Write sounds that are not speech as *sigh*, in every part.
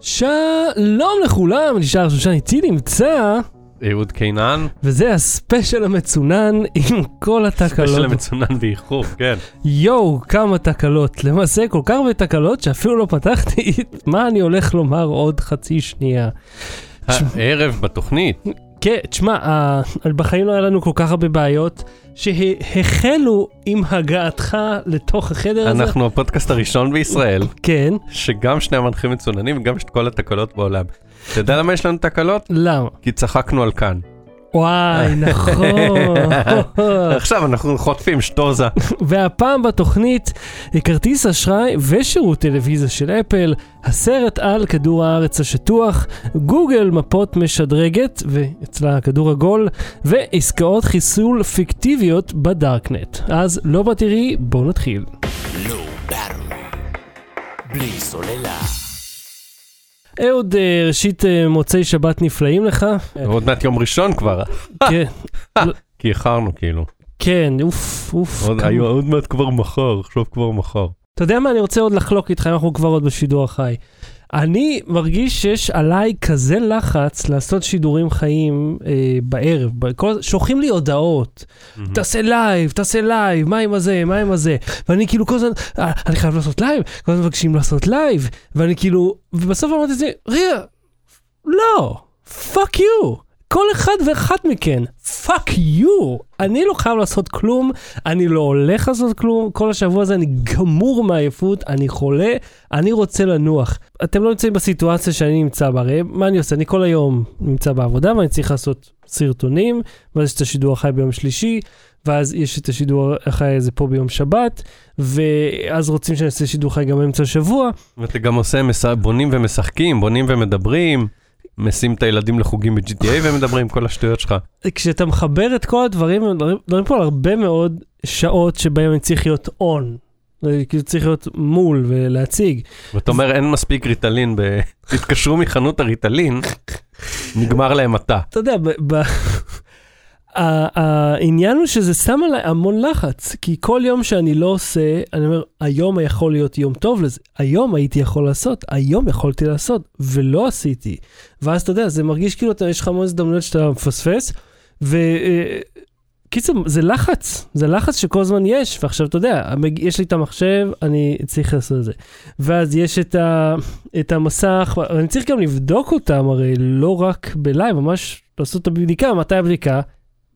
שלום לכולם, נשאר שושן איתי נמצא, אהוד קינן, וזה הספיישל המצונן עם כל התקלות. ספיישל המצונן באיחור, כן. יואו, כמה תקלות. למעשה, כל כך הרבה תקלות שאפילו לא פתחתי *laughs* מה אני הולך לומר עוד חצי שנייה. הערב בתוכנית, כן, תשמע, בחיים לא היה לנו כל כך הרבה בעיות שהחלו עם הגעתך לתוך החדר הזה. אנחנו הפודקאסט הראשון בישראל, כן, שגם שני המנחים מצוננים וגם יש את כל התקלות בעולם. אתה יודע למה יש לנו תקלות? למה? כי צחקנו על כאן. וואי, נכון. *laughs* עכשיו אנחנו חוטפים שטוזה. והפעם בתוכנית כרטיס אשראי ושירות טלוויזיה של אפל, הסרט על כדור הארץ השטוח, גוגל מפות משדרגת, ואצלה כדור עגול, ועסקאות חיסול פיקטיביות בדארקנט. אז לא בתראי, בואו נתחיל. לא. בלי סוללה. אהוד, אה, ראשית אה, מוצאי שבת נפלאים לך. *laughs* עוד מעט יום ראשון כבר, *laughs* כן, כי איחרנו כאילו. כן, אוף, אוף. עוד- כמה- היו- עוד מעט כבר מחר, עכשיו כבר מחר. אתה יודע מה, אני רוצה עוד לחלוק איתך, אנחנו כבר עוד בשידור החי. אני מרגיש שיש עליי כזה לחץ לעשות שידורים חיים אה, בערב, בכל, שולחים לי הודעות, תעשה live, תעשה live, מה עם הזה, מה עם הזה, ואני כאילו כל הזמן, אה, אני חייב לעשות live, כל הזמן מבקשים לעשות live, ואני כאילו, ובסוף אמרתי את זה, ריה, לא, fuck you. כל אחד ואחת מכן, fuck you. אני לא חייב לעשות כלום, אני לא הולך לעשות כלום, כל השבוע הזה אני גמור מעייפות, אני חולה, אני רוצה לנוח. אתם לא נמצאים בסיטואציה שאני נמצא בה, הרי מה אני עושה? אני כל היום נמצא בעבודה ואני צריך לעשות סרטונים, ואז יש את השידור החי ביום שלישי, ואז יש את השידור החי הזה פה ביום שבת, ואז רוצים שאני אעשה שידור חי גם באמצע השבוע, ואתה גם עושה, בונים ומשחקים, בונים ומדברים, משים את הילדים לחוגים ב-GTA ומדברים כל השטויות שלך. כשאתה מחבר את כל הדברים, מדברים, פה על הרבה מאוד שעות שבהם אני צריך להיות און. כאילו צריך להיות מול ולהציג. ואתה אומר אין מספיק ריטלין, ב- תתקשרו מחנות הריטלין, נגמר להם אתה. אתה יודע, העניין הוא שזה שם עליי המון לחץ, כי כל יום שאני לא עושה, אני אומר, היום יכול להיות יום טוב לזה, היום הייתי יכול לעשות, היום יכולתי לעשות, ולא עשיתי. ואז אתה יודע, זה מרגיש כאילו אתה, יש לך המון הזדמנויות שאתה מפספס, ו... אה, זה לחץ, זה לחץ שכל הזמן יש, ועכשיו אתה יודע, יש לי את המחשב, אני צריך לעשות את זה. ואז יש את, ה, את המסך, ואני צריך גם לבדוק אותם, הרי לא רק בלייב, ממש לעשות את הבדיקה, מתי הבדיקה?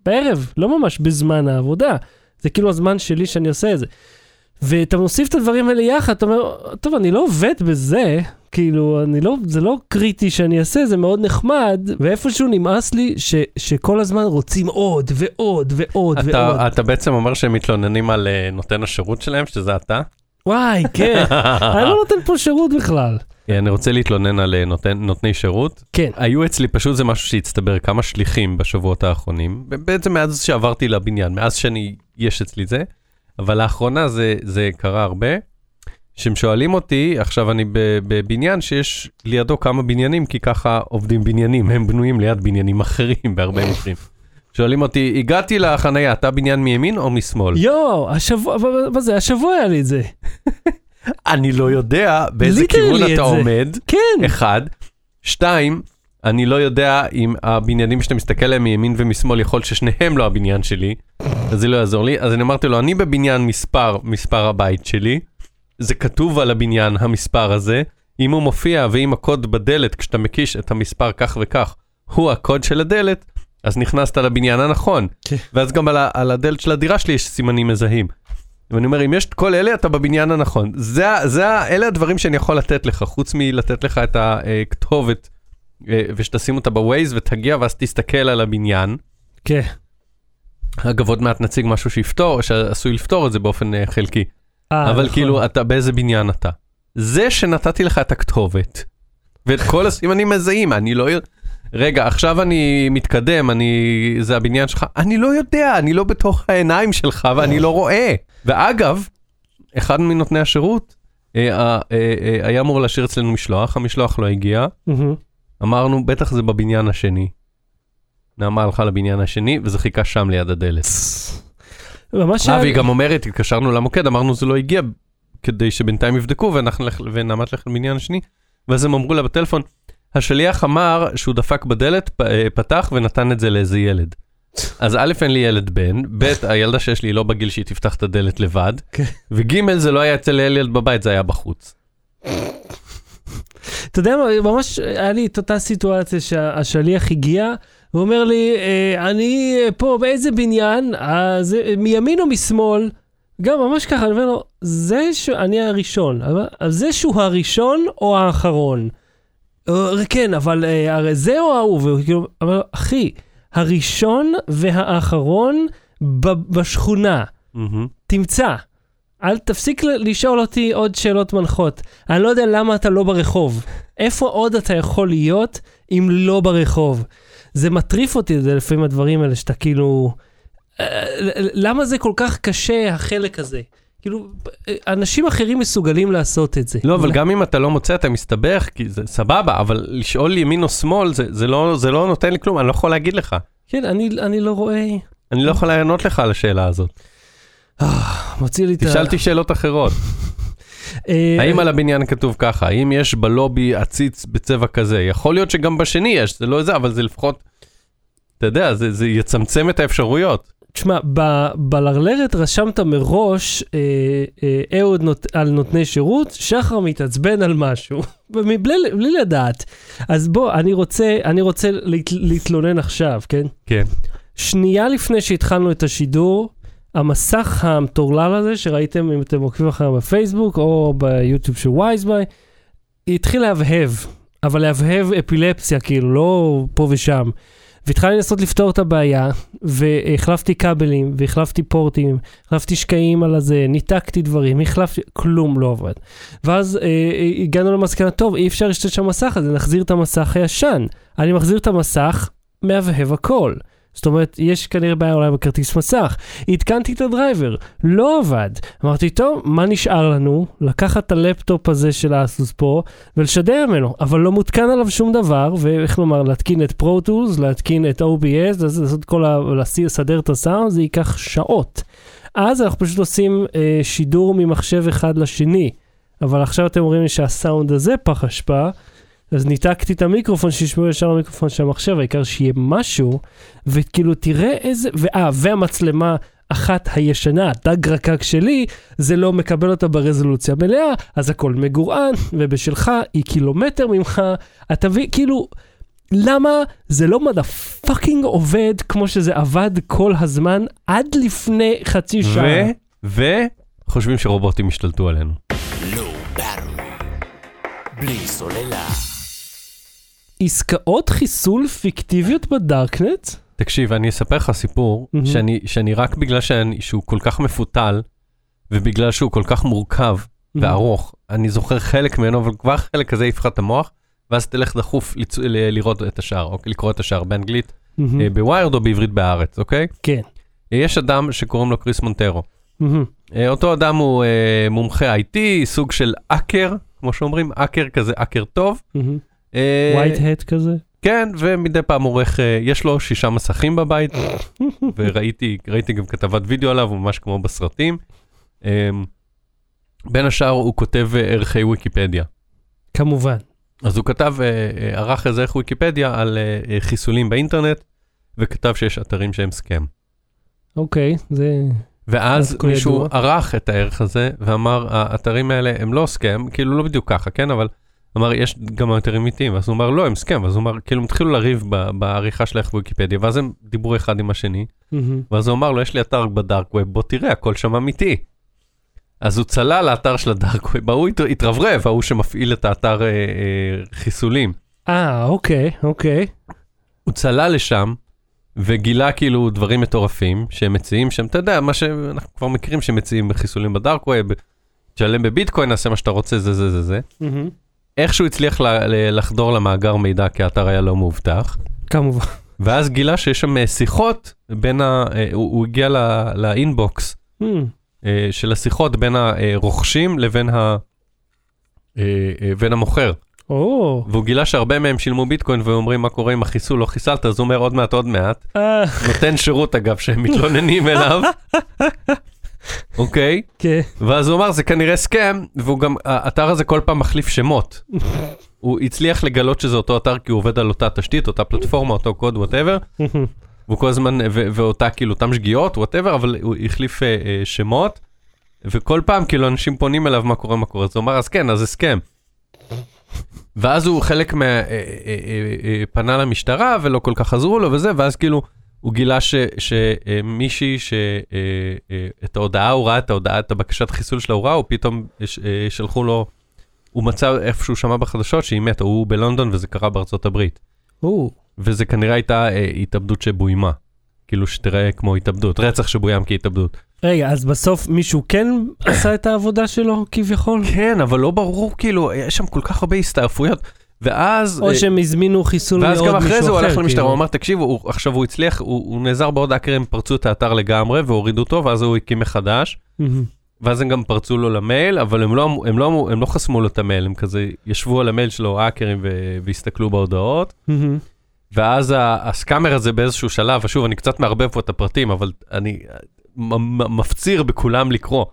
בערב, לא ממש בזמן העבודה. זה כאילו הזמן שלי שאני עושה את זה. ואתה מוסיף את הדברים האלה יחד, אתה אומר, טוב, אני לא עובד בזה, כאילו, אני לא, זה לא קריטי שאני אעשה, זה מאוד נחמד, ואיפשהו נמאס לי ש, שכל הזמן רוצים עוד ועוד ועוד ועוד. אתה, אתה בעצם אומר שהם מתלוננים על אה, נותן השירות שלהם, שזה אתה? וואי, כן, *laughs* אני לא נותן פה שירות בכלל. אה, אני רוצה להתלונן על אה, נותן, נותני שירות. כן, היו אצלי פשוט זה משהו שהצטבר כמה שליחים בשבועות האחרונים, בעצם מאז שעברתי לבניין, מאז שאני, יש אצלי זה, אבל לאחרונה זה, זה קרה הרבה, שהם שואלים אותי, עכשיו אני בבניין שיש לידו כמה בניינים, כי ככה עובדים בניינים, הם בנויים ליד בניינים אחרים בהרבה מקרים. שואלים אותי, הגעתי לחנייה, אתה בניין מימין או משמאל? יואו, השבוע, מה- זה, השבוע היה לי את זה. *laughs* אני לא יודע באיזה כיוון את אתה זה. עומד. כן, אחד. שתיים, אני לא יודע אם הבניינים שאתה מסתכל עליהם מימין ומשמאל, יכול ששניהם לא הבניין שלי, אז זה לא יעזור לי. אז אני אמרתי לו, אני בבניין מספר, מספר הבית שלי, זה כתוב על הבניין המספר הזה, אם הוא מופיע ואם הקוד בדלת, כשאתה מקיש את המספר כך וכך, הוא הקוד של הדלת, אז נכנסת לבניין הנכון. כן. ואז גם על, על הדלת של הדירה שלי יש סימנים מזהים. ואני אומר, אם יש את כל אלה, אתה בבניין הנכון. זה, זה, אלה הדברים שאני יכול לתת לך, חוץ מלתת לך את הכתובת, אה, ושתשים אותה בווייז ותגיע ואז תסתכל על הבניין. כן. אגב, עוד מעט נציג משהו שיפתור, שעשוי לפתור את זה באופן אה, חלקי. אה, אבל נכון. כאילו, אתה באיזה בניין אתה. זה שנתתי לך את הכתובת, ואת כל הסימנים מזהים, אני לא יודע... רגע, עכשיו אני מתקדם, אני... זה הבניין שלך, אני לא יודע, אני לא בתוך העיניים שלך ואני לא רואה. ואגב, אחד מנותני השירות אה, אה, אה, היה אמור להשאיר אצלנו משלוח, המשלוח לא הגיע. אמרנו, בטח זה בבניין השני. נעמה הלכה לבניין השני, וזה חיכה שם ליד הדלת. ממש אה, והיא גם אומרת, התקשרנו למוקד, אמרנו זה לא הגיע, כדי שבינתיים יבדקו, ואנחנו נלך- ונעמת לך למניין השני, ואז הם אמרו לה בטלפון, השליח אמר שהוא דפק בדלת, פ- אה, פתח ונתן את זה לאיזה ילד. אז א', אין לי ילד בן, ב', הילדה שיש לי היא לא בגיל שהיא תפתח את הדלת לבד, כן. וג', זה לא היה אצל ילד בבית, זה היה בחוץ. אתה יודע מה, ממש היה לי את אותה סיטואציה שהשליח הגיע, והוא אומר לי, אה, אני פה באיזה בניין, אז אה, מימין או משמאל? גם ממש ככה, אני אומר לו, זה שאני הראשון, אבל- אז זה שהוא הראשון או האחרון? אה, כן, אבל אה, הרי זה או ההוא, והוא כאילו, אבל אחי, הראשון והאחרון בשכונה. תמצא. אל תפסיק לשאול אותי עוד שאלות מנחות. אני לא יודע למה אתה לא ברחוב. איפה עוד אתה יכול להיות אם לא ברחוב? זה מטריף אותי, זה לפעמים הדברים האלה שאתה כאילו... אה, למה זה כל כך קשה, החלק הזה? כאילו, אה, אנשים אחרים מסוגלים לעשות את זה. לא, אבל גם אם אתה לא מוצא, אתה מסתבך, כי זה סבבה, אבל לשאול ימין או שמאל, זה, זה, לא, זה לא נותן לי כלום, אני לא יכול להגיד לך. כן, אני, אני לא רואה... אני לא יכול לענות לך על השאלה הזאת. מוציא לי את ה... תשאלתי שאלות אחרות. *laughs* אה, האם על הבניין כתוב ככה? האם יש בלובי עציץ בצבע כזה? יכול להיות שגם בשני יש, זה לא זה, אבל זה לפחות, אתה יודע, זה, זה יצמצם את האפשרויות. תשמע, בלרלרת רשמת מראש אה, אה, אהוד נות, על נותני שירות, שחר מתעצבן על משהו, *laughs* מבלי בלי לדעת. אז בוא, אני רוצה, אני רוצה להת, להתלונן עכשיו, כן? כן. שנייה לפני שהתחלנו את השידור, המסך המטורלל הזה, שראיתם אם אתם עוקבים אחריו בפייסבוק או ביוטיוב של וייזביי, התחיל להבהב, אבל להבהב אפילפסיה, כאילו, לא פה ושם. והתחלתי לנסות לפתור את הבעיה, והחלפתי כבלים, והחלפתי פורטים, החלפתי שקעים על הזה, ניתקתי דברים, החלפתי, כלום לא עבד. ואז אה, אה, הגענו למסקנה, טוב, אי אפשר להשתמש במסך הזה, נחזיר את המסך הישן. אני מחזיר את המסך, מהבהב הכל. זאת אומרת, יש כנראה בעיה אולי בכרטיס מסך. עדכנתי את ה driver, לא עבד. אמרתי, טוב, מה נשאר לנו? לקחת את הלפטופ הזה של האסוס פה ולשדר ממנו, אבל לא מותקן עליו שום דבר, ואיך לומר, להתקין את Pro Tools, להתקין את OBS, לעשות כל ה... לסדר את הסאונד, זה ייקח שעות. אז אנחנו פשוט עושים אה, שידור ממחשב אחד לשני. אבל עכשיו אתם אומרים לי שהסאונד הזה פח אשפה, אז ניתקתי את המיקרופון שישמעו ישר למיקרופון של המחשב, העיקר שיהיה משהו, וכאילו תראה איזה, ואה, והמצלמה אחת הישנה, דג רקק שלי, זה לא מקבל אותה ברזולוציה מלאה, אז הכל מגורען, ובשלך היא קילומטר ממך, אתה מבין, כאילו, למה זה לא motherfucking עובד כמו שזה עבד כל הזמן עד לפני חצי שעה? ו... וחושבים שרובוטים השתלטו עלינו. בלי סוללה. עסקאות חיסול פיקטיביות בדארקנט? תקשיב, אני אספר לך סיפור, מהמם. שאני, שאני רק בגלל שאני, שהוא כל כך מפותל, ובגלל שהוא כל כך מורכב וארוך, אני זוכר חלק ממנו, אבל כבר חלק כזה יפוצץ את המוח, ואז תלך דחוף לצ... ל- לראות את השאר, או לקרוא את השאר באנגלית, מהמם. אה, ב Wired או בעברית בארץ, אוקיי? כן. אה, יש אדם שקוראים לו קריס מונטרו. מהמם. אה, אותו אדם הוא אה, מומחה IT, סוג של האקר, כמו שאומרים, האקר כזה, האקר טוב. מהמם. אה, white hat כזה? כן, ומדי פעם עורך, אה, יש לו שישה מסכים בבית, *laughs* וראיתי ראיתי גם כתבת וידאו עליו, הוא ממש כמו בסרטים. אה, בין השאר הוא כותב אה, ערכי ויקיפדיה. כמובן. אז הוא כתב, אה, אה, ערך איזה ערך ויקיפדיה על אה, אה, חיסולים באינטרנט, וכתב שיש אתרים שהם סכם. אוקיי, זה... ואז מישהו ידוע. ערך את הערך הזה ואמר, האתרים האלה הם לא סכם, כאילו לא בדיוק ככה, כן? אבל אמר, יש גם אתרים אמיתיים, ואז הוא אמר, לא, הם סכם, ואז הוא אמר, כאילו הם התחילו לריב ב- בעריכה של הערך ויקיפדיה, ואז הם דיברו אחד עם השני. ואז הוא אמר לו, יש לי אתר בדארק ווב, בוא תראה, הכל שם אמיתי. אז הוא צלל לאתר של הדארק ווב, ההוא הת- התרברב, ההוא שמפעיל את האתר אה, אה, חיסולים. אה, אוקיי, אוקיי. הוא צלל לשם, וגילה כאילו דברים מטורפים שהם מציעים שם, אתה יודע, מה שאנחנו כבר מכירים שמציעים בחיסולים בדארק ווב, תשלם בביטקוין, נעשה מה שאתה רוצה, זה זה זה זה. מהמם. איכשהו הצליח לחדור למאגר מידע כי האתר היה לא מאובטח, כמובן. ואז גילה שיש שם אה, שיחות בין ה... אה, הוא, הוא הגיע ל- לאינבוקס מהמם. אה, של השיחות בין הרוכשים לבין ה... בין המוכר. או, והוא גילה שהרבה מהם שילמו ביטקוין ואומרים מה קורה עם החיסול לא חיסלת, אז הוא אומר עוד מעט עוד מעט. נותן שירות אגב שהם מתלוננים אליו. *laughs* אוקיי? כן. ואז הוא אמר, זה כנראה סכם, והוא גם, האתר הזה כל פעם מחליף שמות. *laughs* הוא הצליח לגלות שזה אותו אתר כי הוא עובד על אותה תשתית, אותה פלטפורמה, אותו קוד, whatever. *laughs* והוא כל הזמן, ואותה כאילו, אותם שגיאות, whatever, אבל הוא החליף אה, אה, שמות. וכל פעם כאילו אנשים פונים אליו מה קורה, מה קורה. אז הוא אמר, אז כן, אז ה scam. ואז הוא חלק מה... אה, אה, אה, פנה למשטרה ולא כל כך עזרו לו וזה, ואז כאילו הוא גילה ש- שמישהי שאת ההודעה, הוא ראה את ההודעה, את הבקשת חיסול שלה, הוא ראה, הוא פתאום אה, שלחו לו, הוא מצא איפשהו שמע בחדשות שהיא מתה, הוא בלונדון וזה קרה בארצות הברית. או, וזה כנראה הייתה אה, התאבדות שבוימה. כאילו שתראה כמו התאבדות, רצח שבוים כהתאבדות. רגע, אז בסוף מישהו כן עשה את העבודה שלו, כביכול? כן, אבל לא ברור, כאילו, יש שם כל כך הרבה הסתעפויות. ואז... או אה, שהם הזמינו חיסול ואז מעוד גם מישהו אחר? אחרי זה הוא הלך למשטרה, כאילו. הוא אמר, תקשיבו, הוא- עכשיו הוא הצליח, הוא נעזר בעוד האקרים, פרצו את האתר לגמרי והורידו אותו, ואז הוא הקים מחדש. ואז הם גם פרצו לו למייל, אבל הם לא, אמ- הם לא, אמרו- הם לא חסמו לו את המייל, הם כזה ישבו על המייל שלו, האקרים, והסתכלו בהודעות. ואז הסקאמר הזה באיזשהו שלב, ושוב, אני קצת מערבב פה את הפרטים, אבל אני מ- מפציר בכולם לקרוא.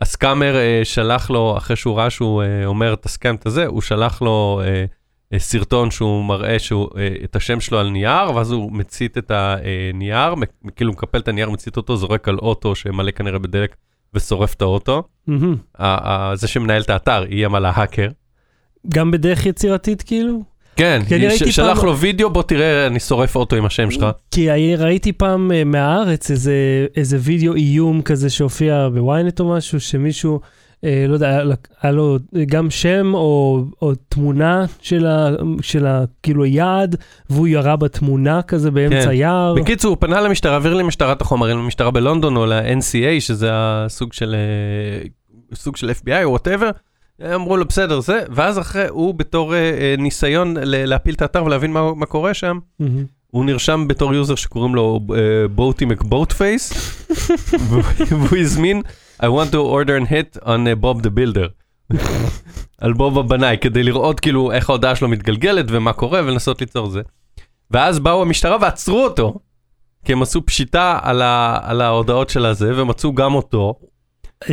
הסקאמר אה, שלח לו, אחרי שהוא ראה שהוא אה, אומר את הסקאם את הזה, הוא שלח לו אה, אה, סרטון שהוא מראה שהוא, אה, את השם שלו על נייר, ואז הוא מצית את הנייר, מ- כאילו מקפל את הנייר, מצית אותו, זורק על אוטו שמלא כנראה בדלק ושורף את האוטו. מהמם. ה- ה- זה שמנהל את האתר איים על ההאקר. גם בדרך יצירתית כאילו? כן, שלח פעם- לו וידאו, בוא תראה, אני שורף אוטו עם השם שלך. כי ראיתי פעם אה, מהארץ איזה, איזה וידאו איום כזה שהופיע בוויינט או משהו, שמישהו, אה, לא יודע, היה לו גם שם או, או תמונה של, ה, של ה, כאילו יעד, והוא ירה בתמונה כזה באמצע כן. יער. בקיצור, הוא פנה למשטרה, העביר למשטרה את החומרים, למשטרה בלונדון או ל-NCA, שזה הסוג של, אה, סוג של FBI או whatever. אמרו לו, בסדר, זה, ואז אחרי, הוא בתור אה, אה, ניסיון להפיל את האתר ולהבין מה, מה קורה שם, מהמם. הוא נרשם בתור user שקוראים לו אה, Boaty McBoatface, והוא הזמין, I want to order a hit on uh, Bob the Builder. *laughs* על בוב הבנאי, כדי לראות כאילו איך ההודעה שלו מתגלגלת ומה קורה ולנסות ליצור זה. ואז באו המשטרה ועצרו אותו, כי הם עשו פשיטה על, ה, על ההודעות של הזה, ומצאו גם אותו.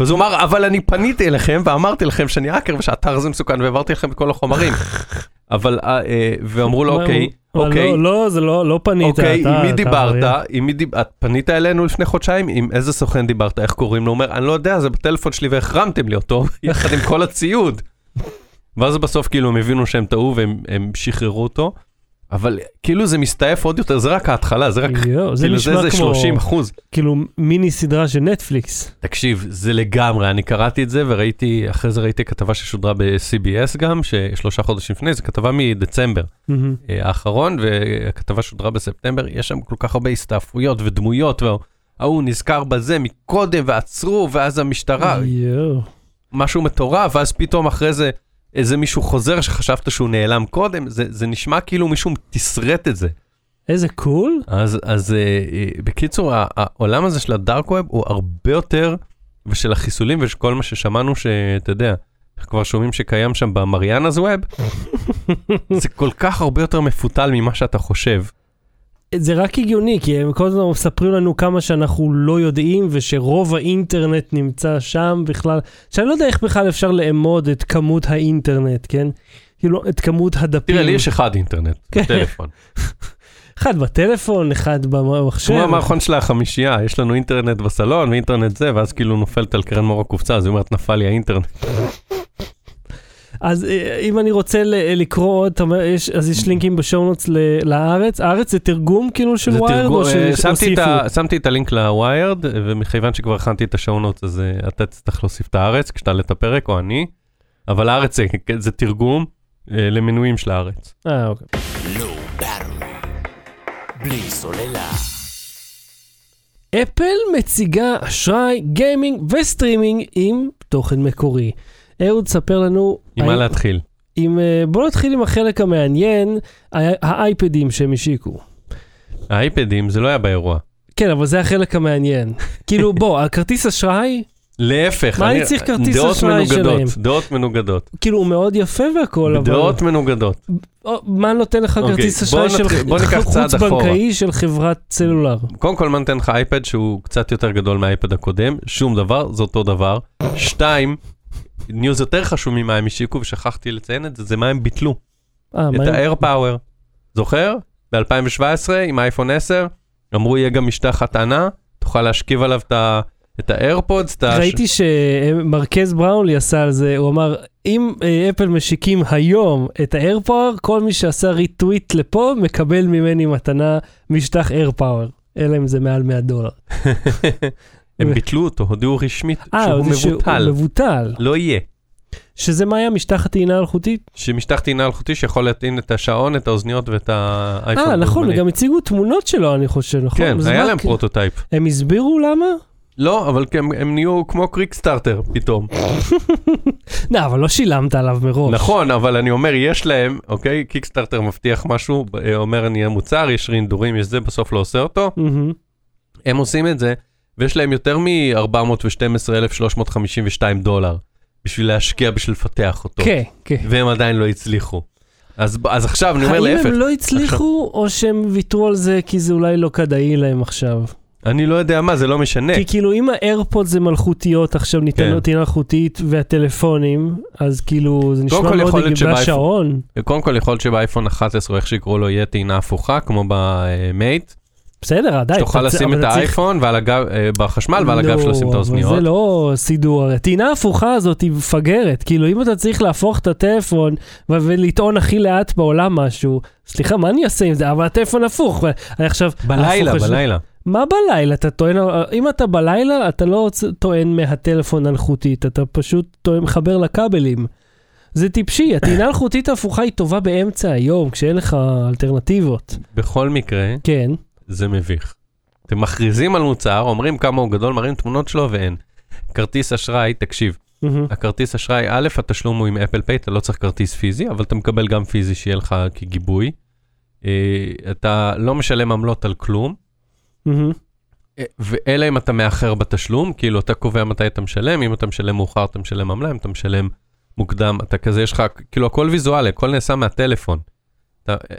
אז הוא אמר, אבל אני פניתי אליכם ואמרתי לכם שאני האקר ושהאתר הזה מסוכן והעברתי לכם את כל החומרים. *laughs* אבל, אה, אה, ואמרו לו, אוקיי, אוקיי, לא, לא, זה לא, לא פנית. אוקיי, אתה- עם מי דיברת? עם מי דיב... את פנית אלינו לפני חודשיים? עם איזה סוכן דיברת? איך קוראים לו? הוא אומר, אני לא יודע, זה בטלפון שלי והחרמתם לי אותו, *laughs* יחד עם כל הציוד. ואז בסוף כאילו הם הבינו שהם טעו והם הם שחררו אותו. אבל כאילו זה מסתעף עוד יותר, זה רק ההתחלה, זה רק, יואו, זה כאילו זה כמו, 30 אחוז. כאילו מיני סדרה של נטפליקס. תקשיב, זה לגמרי, אני קראתי את זה וראיתי, אחרי זה ראיתי כתבה ששודרה ב-CBS גם, ששלושה חודשים לפני, זו כתבה מדצמבר. אה, האחרון, והכתבה שודרה בספטמבר, יש שם כל כך הרבה הסתעפויות ודמויות, וההוא נזכר בזה מקודם ועצרו, ואז המשטרה, יואו. משהו מטורף, ואז פתאום אחרי זה איזה מישהו חוזר שחשבת שהוא נעלם קודם, זה, זה נשמע כאילו מישהו תסרט את זה. איזה קול. אז, אז אה, אה, בקיצור, העולם הזה של הדארק ווב הוא הרבה יותר, ושל החיסולים ושל כל מה ששמענו שאתה יודע, כבר שומעים שקיים שם במריאנאז ווב, *laughs* זה כל כך הרבה יותר מפותל ממה שאתה חושב. זה רק הגיוני, כי הם כל הזמן מספרים לנו כמה שאנחנו לא יודעים, ושרוב האינטרנט נמצא שם בכלל. שאני לא יודע איך בכלל אפשר לאמוד את כמות האינטרנט, כן? כאילו, את כמות הדפים. תראה, לי יש אחד אינטרנט, כן. בטלפון. *laughs* אחד בטלפון, אחד במחשב. כמו המערכון של החמישייה, יש לנו אינטרנט בסלון ואינטרנט זה, ואז כאילו נופלת על קרן מור הקופצה, אז היא אומרת, נפל לי האינטרנט. אז אה, אם אני רוצה ל- לקרוא עוד, יש- אז יש לינקים בשואונוטס לארץ. הארץ זה תרגום כאילו של תרגום, או אה, שמתי את שהוסיפו? שמתי את הלינק ל Wired, ומכיוון שכבר הכנתי את ה show notes, אז אה, אתה תצטרך להוסיף את הארץ כשתעלה את הפרק, או אני, אבל הארץ זה- זה תרגום אה, למנויים של הארץ. אה, אוקיי. בלי סוללה. אפל מציגה אשראי, gaming ו streaming עם תוכן מקורי. אהוד, ספר לנו... עם מה להתחיל? עם, אה, בוא נתחיל עם החלק המעניין, האייפדים שהם השיקו. האייפדים זה לא היה באירוע. כן, אבל זה החלק המעניין. *laughs* כאילו, בוא, הכרטיס אשראי, להפך, מה אני צריך כרטיס דעות אשראי מנוגדות, שלהם? דעות מנוגדות. כאילו, הוא מאוד יפה והכל, אבל... דעות מנוגדות. מה נותן לך אוקיי, כרטיס אשראי של חוץ-בנקאי של חברת סלולר? קודם כל, מה נותן לך אייפד שהוא קצת יותר גדול מהאייפד הקודם? שום דבר, זה אותו דבר. שתיים, news יותר חשוב ממה הם השיקו, ושכחתי לציין את זה, זה מה הם ביטלו. אה, את. ה-Air Power. זוכר? ב-2017 עם אייפון 10, אמרו יהיה גם משטח הטענה, תוכל להשכיב עליו את ה- את האיירפודס, את ה... ראיתי שמרכז בראונלי עשה על זה, הוא אמר, אם אה, אפל משיקים היום את האיירפאוור, כל מי שעשה ריטוויט לפה מקבל ממני מתנה משטח איירפאוור, אלא אם זה מעל 100 דולר. *laughs* הם ביטלו אותו, הודיעו רשמית אה, שהוא זה שהוא מבוטל. מבוטל. לא יהיה. שזה מה היה משטח הטעינה אלחוטית? שמשטח טעינה אלחוטי שיכול להטעין את השעון, את האוזניות ואת האייפון. אה, נכון. וגם הציגו תמונות שלו, אני חושב, נכון? כן, היה להם prototype. הם הסבירו למה? לא, אבל הם, הם נהיו כמו Kickstarter פתאום. *laughs* לא, אבל לא שילמת עליו מראש. נכון, אבל אני אומר, יש להם, אוקיי, Kickstarter מבטיח משהו, אומר אני אהיה מוצר, יש רינדורים, יש זה, בסוף לא עושה אותו. הם עושים את זה, ויש להם יותר מ-412,352 דולר בשביל להשקיע, בשביל לפתח אותו. כן, כן. והם עדיין לא הצליחו. אז, אז עכשיו אני אומר האם להפך, הם לא הצליחו, או שהם ויתרו על זה כי זה אולי לא כדאי להם עכשיו? אני לא יודע מה, זה לא משנה. כי כאילו אם האיירפוד זה מלכותיות עכשיו כן. ניתנות טעינה מלכותית והטלפונים, אז כאילו זה נשמע מאוד והשעון, קודם כל יכול להיות שבאייפון 11, או איך שיקראו לו, יהיה טעינה הפוכה, כמו במייט, בסדר, עדיין. שתוכל לשים את האייפון אה, בחשמל, ועל הגב שלו לשים את לא, האוזניות. זה לא סידור, הטעינה ההפוכה הזאת היא מפגרת, כאילו אם אתה צריך להפוך את הטלפון ולטעון הכי לאט בעולם משהו, סליחה, מה אני אעשה עם זה? אבל הטלפון הפוך, אני עכשיו... בלילה, בלילה. מה בלילה? אתה טוען, אם אתה בלילה, אתה לא טוען מהטלפון אלחוטית, אתה פשוט טוען, מחבר לכבלים. זה טיפשי, *coughs* הטעינה האלחוטית ההפוכה היא טובה באמצע היום, כשאין לך אלטרנטיבות. בכל מקרה, כן. זה מביך. אתם מכריזים על מוצר, אומרים כמה הוא גדול, מראים תמונות שלו ואין. כרטיס אשראי, תקשיב, מהמם. הכרטיס אשראי, א', התשלום הוא עם אפל פיי, אתה לא צריך כרטיס פיזי, אבל אתה מקבל גם פיזי שיהיה לך כגיבוי. אה, אתה לא משלם עמלות על כלום, מהמם. אה, ואלא אם אתה מאחר בתשלום, כאילו אתה קובע מתי אתה משלם, אם אתה משלם מאוחר אתה משלם עמלה, אם אתה משלם מוקדם, אתה כזה, יש לך, כאילו הכל ויזואלי, הכל נעשה מהטלפון.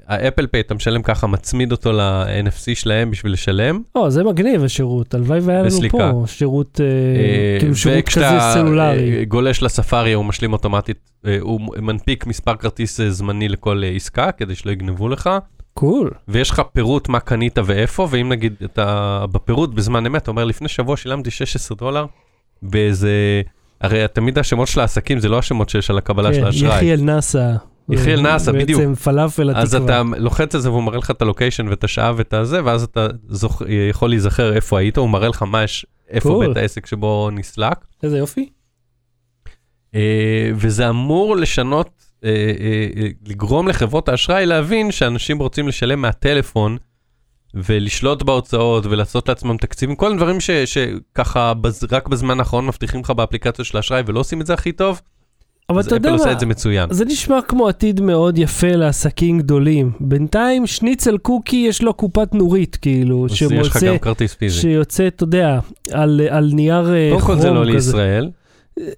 ה Apple Pay, אתה משלם ככה, מצמיד אותו ל-NFC שלהם בשביל לשלם, או, זה מגניב השירות, הלוואי והיה לנו. פה שירות, אה, אה, כאילו שירות כזה וכשאתה, סלולרי. אה, גולש לספארי, הוא משלים אוטומטית, אה, הוא מנפיק מספר כרטיס זמני לכל עסקה, כדי שלא יגנבו לך, cool. ויש לך פירוט מה קנית ואיפה, ואם נגיד אתה בפירוט בזמן אמת, אתה אומר, לפני שבוע שילמתי 16 דולר באיזה... הרי תמיד השמות של העסקים זה לא השמות שיש על הקבלה של כן, האשראי. יחיאל נאסא. יחיאל נאסא, בדיוק. בעצם פלאפל אז התקווה. אתה לוחץ על זה והוא מראה לך את הלוקיישן ואת השעה ואת הזה, ואז אתה זוכ... יכול להיזכר איפה היית, הוא מראה לך מה יש, איפה Cool. בית העסק שבו נסלק. איזה יופי. אה, וזה אמור לשנות, אה, אה, לגרום לחברות האשראי להבין שאנשים רוצים לשלם מהטלפון ולשלוט בהוצאות ולעשות לעצמם תקציבים, כל הדברים ש- שככה בז, רק בזמן האחרון מבטיחים לך באפליקציות של האשראי ולא עושים את זה הכי טוב, אבל אתה יודע אפל עושה מה, את זה מצוין. זה נשמע כמו עתיד מאוד יפה לעסקים גדולים. בינתיים שניצל קוקי יש לו קופת נורית, כאילו, אז יש לך שמוצא, גם כרטיס פיזי. שיוצא, אתה יודע, על, על נייר אה, קודם כל זה לא כזה. לישראל,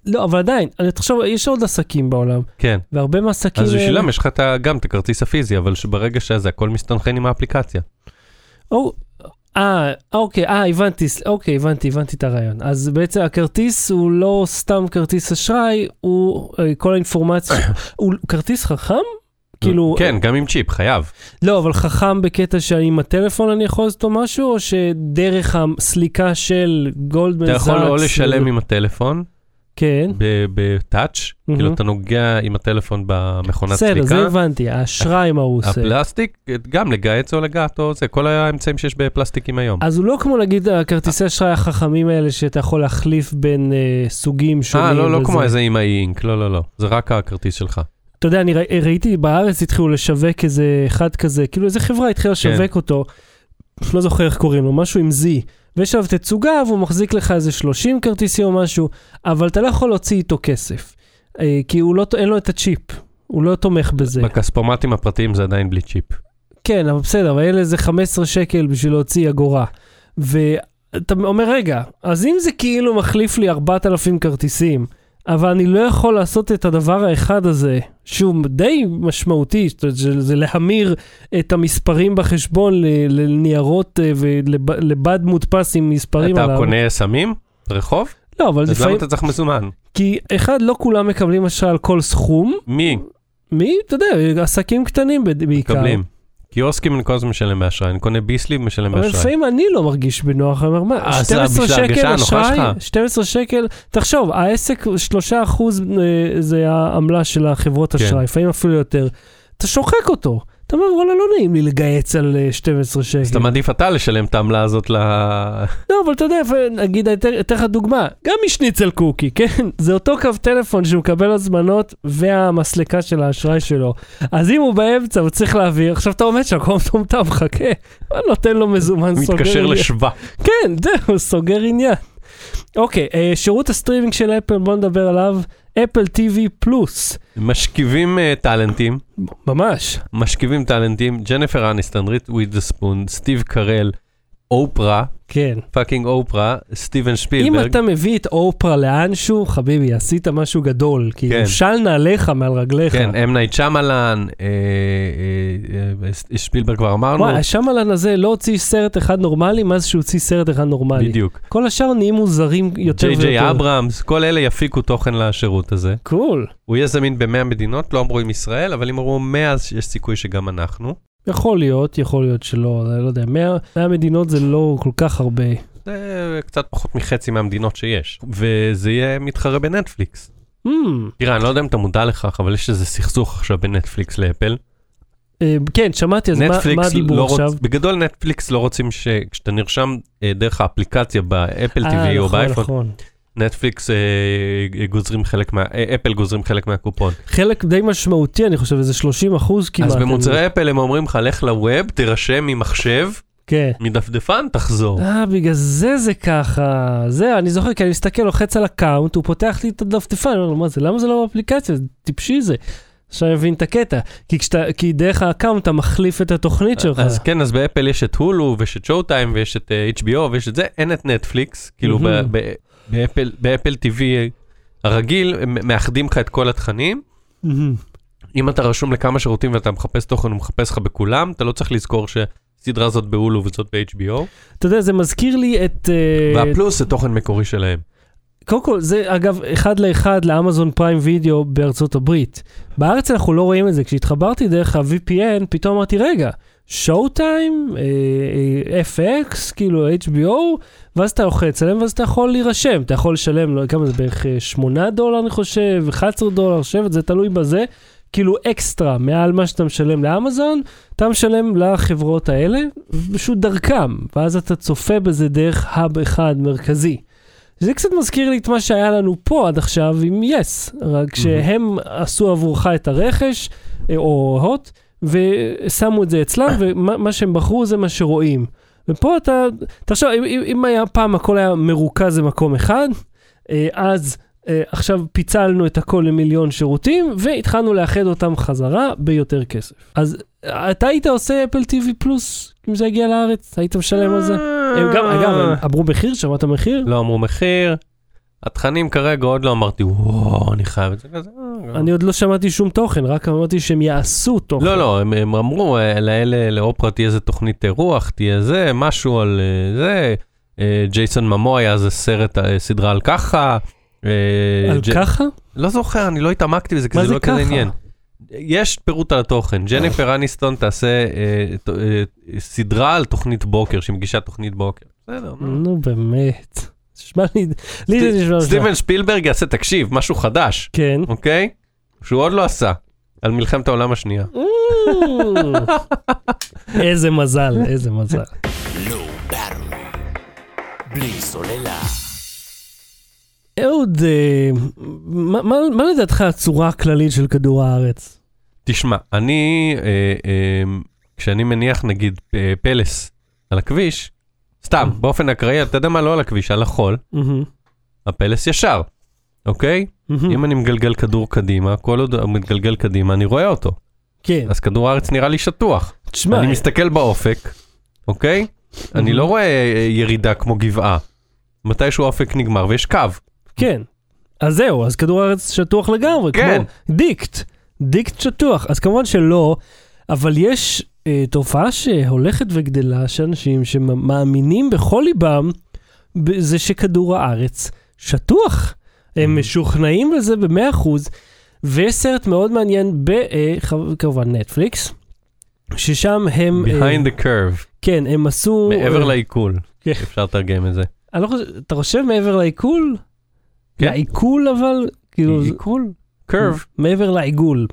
לא, אבל עדיין, אני תחשוב, יש עוד עסקים בעולם, כן. והרבה מהעסקים אז. בשבילם יש לך גם את הכרטיס הפיזי, אבל שברגע שזה הכל מסתנכרן עם האפליקציה. או, אה, אוקיי, אה, הבנתי, אוקיי, הבנתי, הבנתי את הרעיון. אז בעצם הכרטיס הוא לא סתם כרטיס אשראי, הוא אה, כל האינפורמציה, *coughs* הוא כרטיס חכם? כאילו, כן, גם עם צ'יפ, חייב. לא, אבל חכם בקטע שעם הטלפון אני יכול לעשות אותו משהו, או שדרך הסליקה של גולדמן אתה זאקס... יכול או לשלם עם הטלפון, כן, בטאץ', מהמם. כאילו אתה נוגע עם הטלפון במכונת בסדר, זה סליקה. הבנתי, האשראי מה הוא עושה. הפלסטיק, גם לגהץ או לגעת או זה, כל האמצעים שיש בפלסטיקים היום. אז הוא לא כמו נגיד הכרטיסי אשראי החכמים האלה שאתה יכול להחליף בין אה, סוגים שונים. אה, לא, לא וזה. כמו איזה עם האי-אינק, לא, לא, לא. זה רק הכרטיס שלך. אתה יודע, אני ראי- ראיתי בארץ התחילו לשווק איזה אחד כזה, כאילו איזה חברה התחילה כן. לשווק אותו, לא זוכר איך קוראים לו, משהו עם Z. ויש עליו תצוגה והוא מחזיק לך איזה 30 כרטיסים או משהו, אבל אתה לא יכול להוציא איתו כסף. אה, כי הוא לא, אין לו את הצ'יפ, הוא לא תומך בזה. בכספומטים הפרטיים זה עדיין בלי צ'יפ. כן, אבל בסדר, אבל אלה זה 15 שקל בשביל להוציא אגורה. אתה אומר, רגע, אז אם זה כאילו מחליף לי 4,000 כרטיסים, אבל אני לא יכול לעשות את הדבר האחד הזה, שהוא די משמעותי, זאת אומרת, זה, להמיר את המספרים בחשבון לניירות אה, ולבד מודפס עם מספרים אתה עליו. קונה סמים? רחוב? לא, אבל אז למה לפעמים, אתה צריך מזומן? כי אחד, לא כולם מקבלים אשראי על כל סכום. מי מי? אתה יודע, עסקים קטנים בעיקר. מקבלים? קיוסקים אני כל הזמן משלם באשראי, אני קונה ביסלי ומשלם אבל באשראי. לפעמים אני לא מרגיש בנוח, אני אומר, מה, אז 12 בשביל ההרגשה שקל אשראי, שלך. 12 שקל, תחשוב, העסק, 3 אחוז אה, זה העמלה של החברות כן. אשראי, לפעמים אפילו יותר. אתה שוחק אותו, אתה אומר, וואלה, לא נעים לי לגייץ על אה, 12 שקל. אז אתה מעדיף אתה לשלם את העמלה הזאת ל... לא, אבל אתה יודע, נגיד, אתן- לך דוגמה, גם משניצל קוקי, *laughs* כן? זה אותו קו טלפון שמקבל הזמנות והמסלקה של האשראי שלו. אז אם הוא באמצע וצריך להעביר, עכשיו אתה עומד שם, כל מטומטם, אני נותן לו מזומן, סוגר מתקשר עניין. לשבא. כן, זהו, סוגר עניין. אוקיי, אה, שירות הסטרימינג של אפל, בוא נדבר עליו, Apple TV Plus. משכיבים אה, טאלנטים, ממש. משכיבים טאלנטים, ג'ניפר אניסטון, ריס ווית'רספון, סטיב קרל, אופרה, כן. fucking אופרה, סטיבן אם שפילברג. אתה מביא את אופרה לאנשהו, חביבי, עשית משהו גדול. כאילו, כן. של נעליך מעל רגליך. כן, אם נייט שמלן, אה, אה, אה, שפילברג כבר אמרנו, וואי, השמלן הזה לא הוציא סרט אחד נורמלי, מאז שהוא הוציא סרט אחד נורמלי. בדיוק. כל השאר נהיים מוזרים יותר ג'יי ויותר. ג'יי אברהמס, כל אלה יפיקו תוכן לשירות הזה. cool. הוא יהיה זמין ב-100 מדינות, לא אמרו עם ישראל, אבל אם אמרו 100 אז יש סיכוי שגם אנחנו. יכול להיות, יכול להיות שלא, אני לא יודע, 100 100 מדינות זה לא כל כך הרבה. זה קצת פחות מחצי מהמדינות שיש. וזה יהיה מתחרה בנטפליקס. Hmm, תראה, אני לא יודע אם אתה מודע לכך, אבל יש איזה סכסוך עכשיו בין נטפליקס לאפל. אה, כן, שמעתי, אז מה- מה הדיבור לא עכשיו? רוצ... בגדול נטפליקס לא רוצים שכשאתה נרשם אה, דרך האפליקה באפל אה, TV או נכון, באייפון, נכון. נטפליקס אה, גוזרים חלק מה... אה, אפל גוזרים חלק מהקופון. חלק די משמעותי, אני חושב, איזה 30 אחוז כמעט. אז במוצרי אפל הם אומרים לך, לך ל web, תירשם ממחשב, כן. מדפדפן, תחזור. אה, בגלל זה זה ככה. זהו, אני זוכר, כי אני מסתכל, לוחץ על account, הוא פותח לי את הדפדפן, אני אומר מה זה, למה זה לא באפליקציה? זה טיפשי זה. עכשיו אני מבין את הקטע. כי, כשאתה, כי דרך ה account אתה מחליף את התוכנית שלך. אז כן, אז באפל יש את הולו ויש את Showtime ויש את אה, HBO ויש את זה, אין את נטפליקס, כאילו ב- מהמם. ב- באפל- ב Apple TV הרגיל, הם מאחדים לך את כל התכנים. מהמם. אם אתה רשום לכמה שירותים ואתה מחפש תוכן, הוא מחפש לך בכולם, אתה לא צריך לזכור שסדרה זאת בהולו וזאת ב-HBO. אתה יודע, זה מזכיר לי את... אה, והפלוס זה תוכן מקורי שלהם. קודם כל, זה אגב אחד לאחד לאמזון פריים וידאו בארצות הברית. בארץ אנחנו לא רואים את זה. כשהתחברתי דרך ה-VPN, פתאום אמרתי, רגע, שואו טיים, אה, FX, כאילו HBO, ואז אתה לוחץ עליהם, ואז אתה יכול להירשם. אתה יכול לשלם, לא, כמה זה בערך אה, 8 דולר, אני חושב, 11 דולר, 7, זה תלוי בזה. כאילו אקסטרה, מעל מה שאתה משלם לאמזון, אתה משלם לחברות האלה, פשוט דרכם, ואז אתה צופה בזה דרך האב אחד מרכזי. זה קצת מזכיר לי את מה שהיה לנו פה עד עכשיו עם יס, רק שהם עשו עבורך את הרכש, אה, או הוט, ושמו את זה אצלם, ומה מה שהם בחרו זה מה שרואים. ופה אתה, תחשוב, אם, אם, אם היה פעם הכל היה מרוכז במקום אחד, אה, אז אה, עכשיו פיצלנו את הכל למיליון שירותים, והתחלנו לאחד אותם חזרה ביותר כסף. אז אה, אתה היית עושה אפל TV פלוס, אם זה הגיע לארץ? היית משלם על זה? הם גם, אגב, הם אמרו מחיר? שמעת מחיר? לא אמרו מחיר. התכנים כרגע עוד לא אמרתי, וואו, אני חייב את זה כזה. אני עוד לא שמעתי שום תוכן, רק אמרתי שהם יעשו תוכן. לא, לא, הם, הם אמרו, אה, לאלה, לאופרה תהיה איזה תוכנית רוח, תהיה זה, משהו על אה, זה. אה, ג'ייסון ממו היה איזה סרט, סדרה על ככה. על ג'- ככה? לא זוכר, אני לא התעמקתי בזה, כי זה זה לא כזה ככה? עניין. יש פירוט על התוכן, ג'ניפר אניסטון תעשה סדרה על תוכנית בוקר, שהיא מגישה תוכנית בוקר. בסדר. נו באמת. נשמע לי, לי זה נשמע... סטיבן שפילברג יעשה, תקשיב, משהו חדש, כן. אוקיי? שהוא עוד לא עשה, על מלחמת העולם השנייה. *laughs* איזה מזל, איזה מזל. Battery. בלי סוללה. אהוד, אה, מה- מה מה לדעתך הצורה הכללית של כדור הארץ? תשמע, אני, אה, אה, כשאני מניח נגיד פלס על הכביש, סתם, באופן אקראי, אתה יודע מה, לא על הכביש, על החול, הפלס ישר, אוקיי? אם אני מגלגל כדור קדימה, כל עוד הוא מתגלגל קדימה, אני רואה אותו. כן, אז כדור הארץ נראה לי שטוח. תשמע, אני מסתכל באופק, אוקיי? אני לא רואה אה, ירידה כמו גבעה. מתישהו האופק נגמר ויש קו. כן. אז זהו, אז כדור הארץ שטוח לגמרי, כן. כמו דיקט. דיקט שטוח. אז כמובן שלא, אבל יש אה, תופעה שהולכת וגדלה, שאנשים שמאמינים בכל ליבם, זה שכדור הארץ שטוח. הם Mhm. משוכנעים בזה במאה אחוז, ויש סרט מאוד מעניין בכמובן נטפליקס, ששם הם... אה, behind the curve, כן, הם עשו... מעבר אה, לעיכול. כן. אפשר לתרגם את זה. אני לא חושב, אתה חושב מעבר לעיכול? כן. לעיכול אבל? כאילו, עיכול? curve. מעבר לעיגול.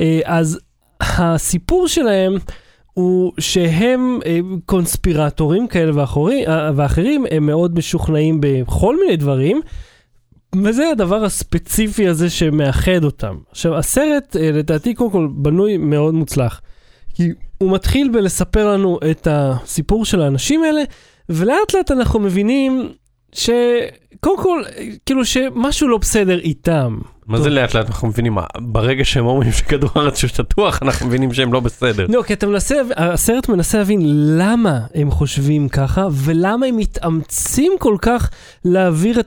אה, אז הסיפור שלהם הוא שהם אה, קונספירטורים כאלה ואחורי- אה, ואחרים, הם מאוד משוכנעים בכל מיני דברים, וזה הדבר הספציפי הזה שמאחד אותם. עכשיו, הסרט, אה, לדעתי, קודם כל, בנוי מאוד מוצלח. כי הוא מתחיל בלספר לנו את הסיפור של האנשים האלה, ולאט לאט אנחנו מבינים שקודם כל, כאילו שמשהו לא בסדר איתם. מה זה לאט לאט אנחנו מבינים? מה, ברגע שהם אומרים שכדור הארץ הוא שטוח, אנחנו מבינים שהם לא בסדר. לא, כי אתה מנסה, הסרט מנסה להבין למה הם חושבים ככה, ולמה הם מתאמצים כל כך להעביר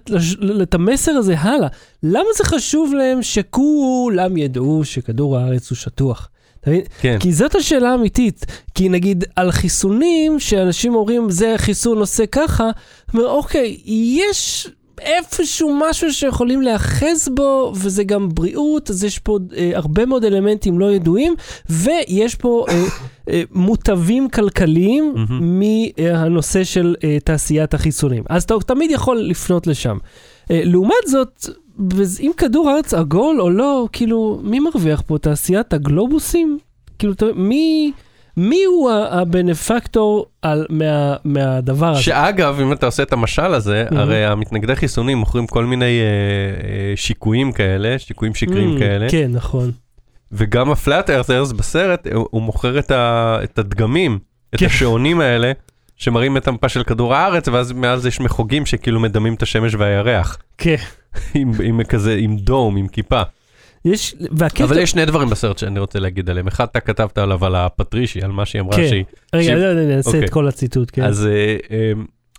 את המסר הזה הלאה. למה זה חשוב להם שכולם ידעו שכדור הארץ הוא שטוח? אתה מבין? כן. כי זאת השאלה האמיתית. כי נגיד על חיסונים, שאנשים אומרים זה חיסון עושה ככה, אומר אוקיי, יש איפשהו משהו שיכולים להיאחז בו, וזה גם בריאות, אז יש פה אה, הרבה מאוד אלמנטים לא ידועים, ויש פה אה, אה, מוטבים כלכליים מהמם. מהנושא של אה, תעשיית החיסונים. אז אתה תמיד יכול לפנות לשם. אה, לעומת זאת, אם כדור הארץ עגול או לא, כאילו, מי מרוויח פה? תעשיית הגלובוסים? כאילו, מי, מי הוא הבנפקטור על, מה, מהדבר הזה? שאגב, אם אתה עושה את המשל הזה, מהמם. הרי המתנגדי חיסונים מוכרים כל מיני אה, אה, שיקויים כאלה, שיקויים שקריים Mm, כאלה, כן, נכון. וגם הפלאט ארת'רס בסרט, הוא- הוא מוכר את ה- את הדגמים, את כן. השעונים האלה, שמראים את המפה של כדור הארץ, ואז זה יש מחוגים שכאילו מדמים את השמש והירח, כן. *laughs* עם עם כזה, עם דום, עם כיפה. יש, והקטע... אבל יש שני דברים בסרט שאני רוצה להגיד עליהם. אחד, אתה כתבת עליו על הפטרישי, על מה שהיא אמרה כן. שהיא... רגע, שהיא- אני אני אעשה אוקיי. את כל הציטוט, כן. אז אה, אה,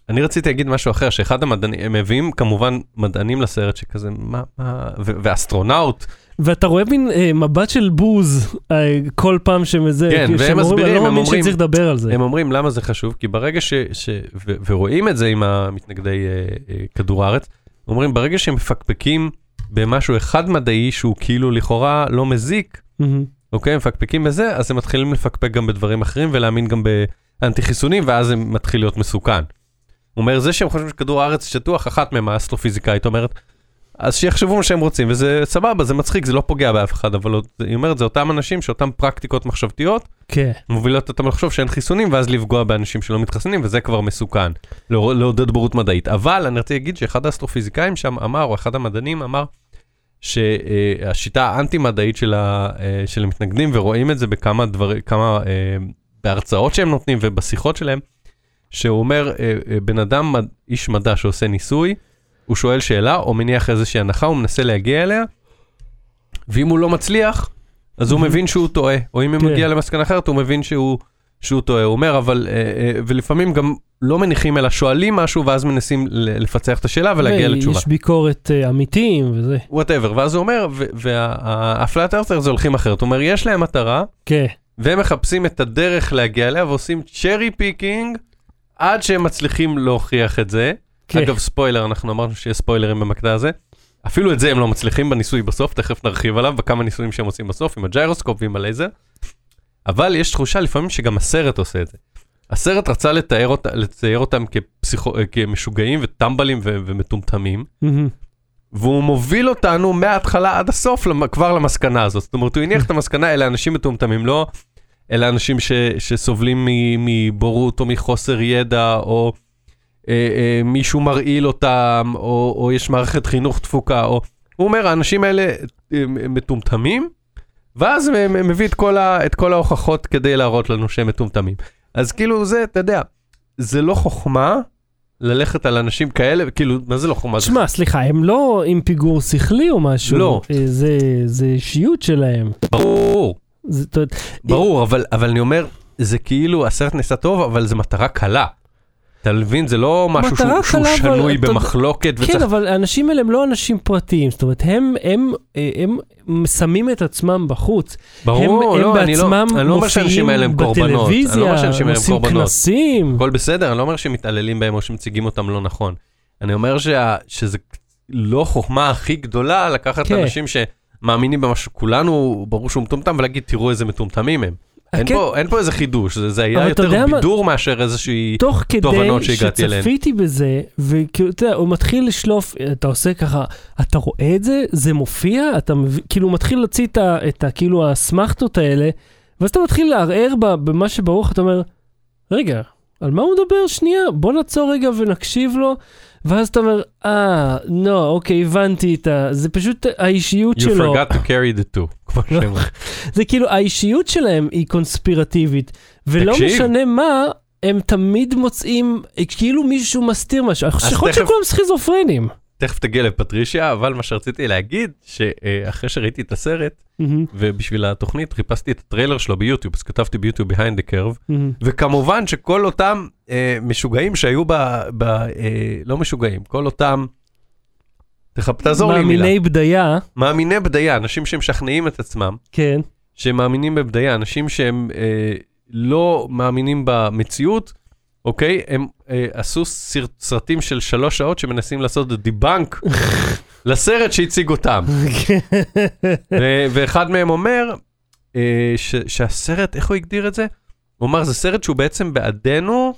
אני רציתי להגיד משהו אחר, שאחד המדענים, הם מביאים כמובן מדענים לסרט שכזה, מה, מה, ו- ואסטרונאוט, ואתה רואה מין אה, מבט של בוז אה, כל פעם שזה, כן, כאילו, והם מסבירים, אני לא מאמין שצריך לדבר על זה. הם אומרים למה זה חשוב, כי ברגע ש... ש ו, ורואים את זה עם המתנגדי אה, אה, כדור הארץ, אומרים ברגע שהם מפקפקים במשהו אחד מדעי שהוא כאילו לכאורה לא מזיק, מהמם. אוקיי, מפקפקים בזה, אז הם מתחילים לפקפק גם בדברים אחרים ולהאמין גם באנטי חיסונים, ואז זה מתחיל להיות מסוכן. הוא אומר, זה שהם חושבים שכדור הארץ שטוח, אחת מהם, האסטרופיזיקאית, אומרת, אז שיחשבו מה שהם רוצים, וזה סבבה, זה מצחיק, זה לא פוגע באף אחד, אבל היא אומרת, זה אותם אנשים שאותם פרקטיקות מחשבתיות, כן. מובילות אותם לחשוב שאין חיסונים, ואז לפגוע באנשים שלא מתחסנים, וזה כבר מסוכן, לעור- לעודד בורות מדעית. אבל אני רציתי להגיד שאחד האסטרופיזיקאים שם אמר, או אחד המדענים אמר, שהשיטה האנטי-מדעית של, ה, אה, של המתנגדים, ורואים את זה בכמה דברים, כמה, אה, בהרצאות שהם נותנים ובשיחות שלהם, שהוא אומר, אה, בן אדם, איש מדע שעושה ניסוי, הוא שואל שאלה או מניח איזושהי הנחה, הוא מנסה להגיע אליה, ואם הוא לא מצליח, אז הוא Mhm. מבין שהוא טועה, או אם הוא כן. מגיע למסקנה אחרת, הוא מבין שהוא, שהוא טועה. הוא אומר, אבל, אה, אה, ולפעמים גם לא מניחים, אלא שואלים משהו, ואז מנסים לפצח את השאלה ולהגיע לתשובה. ויש ביקורת אה, עמיתים וזה. whatever, ואז הוא אומר, וה flat earther זה הולכים אחרת, הוא אומר, יש להם מטרה, כן. והם מחפשים את הדרך להגיע אליה, ועושים cherry picking, עד שהם מצליחים להוכיח את זה. כן. אגב, ספוילר, אנחנו אמרנו שיש ספוילרים במקטע הזה. אפילו את זה הם לא מצליחים בניסוי בסוף, תכף נרחיב עליו, בכמה ניסויים שהם עושים בסוף, עם הג'יירוסקופ ועם הלייזר. אבל יש תחושה לפעמים שגם הסרט עושה את זה. הסרט רצה לתאר, אות, לצייר אותם כפסיכו, כמשוגעים וטמבלים ו, ומטומטמים, מהמם. והוא מוביל אותנו מההתחלה עד הסוף למ- כבר למסקנה הזאת. זאת אומרת, הוא הניח את המסקנה, אלה אנשים מטומטמים, לא אלה אנשים ש, שסובלים מבורות או מחוסר ידע, או אה, אה, מישהו מרעיל אותם, או, או יש מערכת חינוך תפוקה, או... הוא אומר, האנשים האלה אה, הם מטומטמים, ואז הוא הוא מביא את כל, ה, את כל ההוכחות כדי להראות לנו שהם מטומטמים. אז כאילו זה, אתה יודע, זה לא חוכמה ללכת על אנשים כאלה, כאילו, מה זה לא חוכמה? שמע, סליחה, הם לא עם פיגור שכלי או משהו. לא. אה, זה, זה אישיות שלהם. ברור, זה, ברור, אבל, אבל אני אומר, זה כאילו הסרט נעשה טוב, אבל זו מטרה קלה. אתה מבין? זה לא משהו שהוא, שהוא אבל שנוי אתה במחלוקת כן, וצריך... אבל האנשים האלה הם לא אנשים פרטיים, זאת אומרת, הם, הם, הם, הם שמים את עצמם בחוץ. ברור, הם, לא, הם אני לא, אני לא אומר שהאנשים האלה הם קורבנות. אני לא אומר שהאנשים האלה הם קורבנות. כנסים. הכל בסדר, אני לא אומר שמתעללים בהם או שמציגים אותם לא נכון. אני אומר שה, שזה לא חוכמה הכי גדולה לקחת כן. אנשים שמאמינים במשהו, כולנו, ברור שהוא מטומטם, ולהגיד, תראו איזה מטומטמים הם. אין, כן. פה, אין פה איזה חידוש, זה, זה היה יותר יודע מה- בידור מאשר איזושהי... תוך כדי תובנות שהגעתי אליהן. שצפיתי בזה, וכאילו, אתה יודע, הוא מתחיל לשלוף, אתה עושה ככה, אתה רואה את זה? זה מופיע? אתה מבין, כאילו, מתחיל להוציא את ה... את ה כאילו, האסמכתות האלה, ואז אתה מתחיל לערער במה שברור לך, אתה אומר, רגע, על מה הוא מדבר? שנייה, בוא נעצור רגע ונקשיב לו. ואז אתה אומר, אה, לא, אוקיי, הבנתי את ה... זה פשוט האישיות You שלו. forgot to carry the two, כמו שהם אומרים. *laughs* זה כאילו, האישיות שלהם היא קונספירטיבית, ולא תקשיב. משנה מה, הם תמיד מוצאים, כאילו מישהו מסתיר משהו. שיכול להיות שכולם סכיזופרנים. תכף תגיע לפטרישיה, אבל מה שרציתי להגיד, שאחרי שראיתי את הסרט, מהמם, ובשביל התוכנית חיפשתי את הטריילר שלו ביוטיוב, אז כתבתי ביוטיוב behind the curve, מהמם. וכמובן שכל אותם אה, משוגעים שהיו ב... ב אה, לא משוגעים, כל אותם... תח... תעזור לי מילה. מאמיני בדיה, מאמיני בדיה, אנשים שמשכנעים את עצמם, כן. שהם מאמינים בבדיה, אנשים שהם אה, לא מאמינים במציאות, אוקיי? הם אה, עשו סר... סרטים של שלוש שעות שמנסים לעשות דיבנק *laughs* לסרט שהציג אותם. ו- ואחד מהם אומר אה, ש- שהסרט, איך הוא הגדיר את זה? הוא אמר, זה סרט שהוא בעצם בעדנו,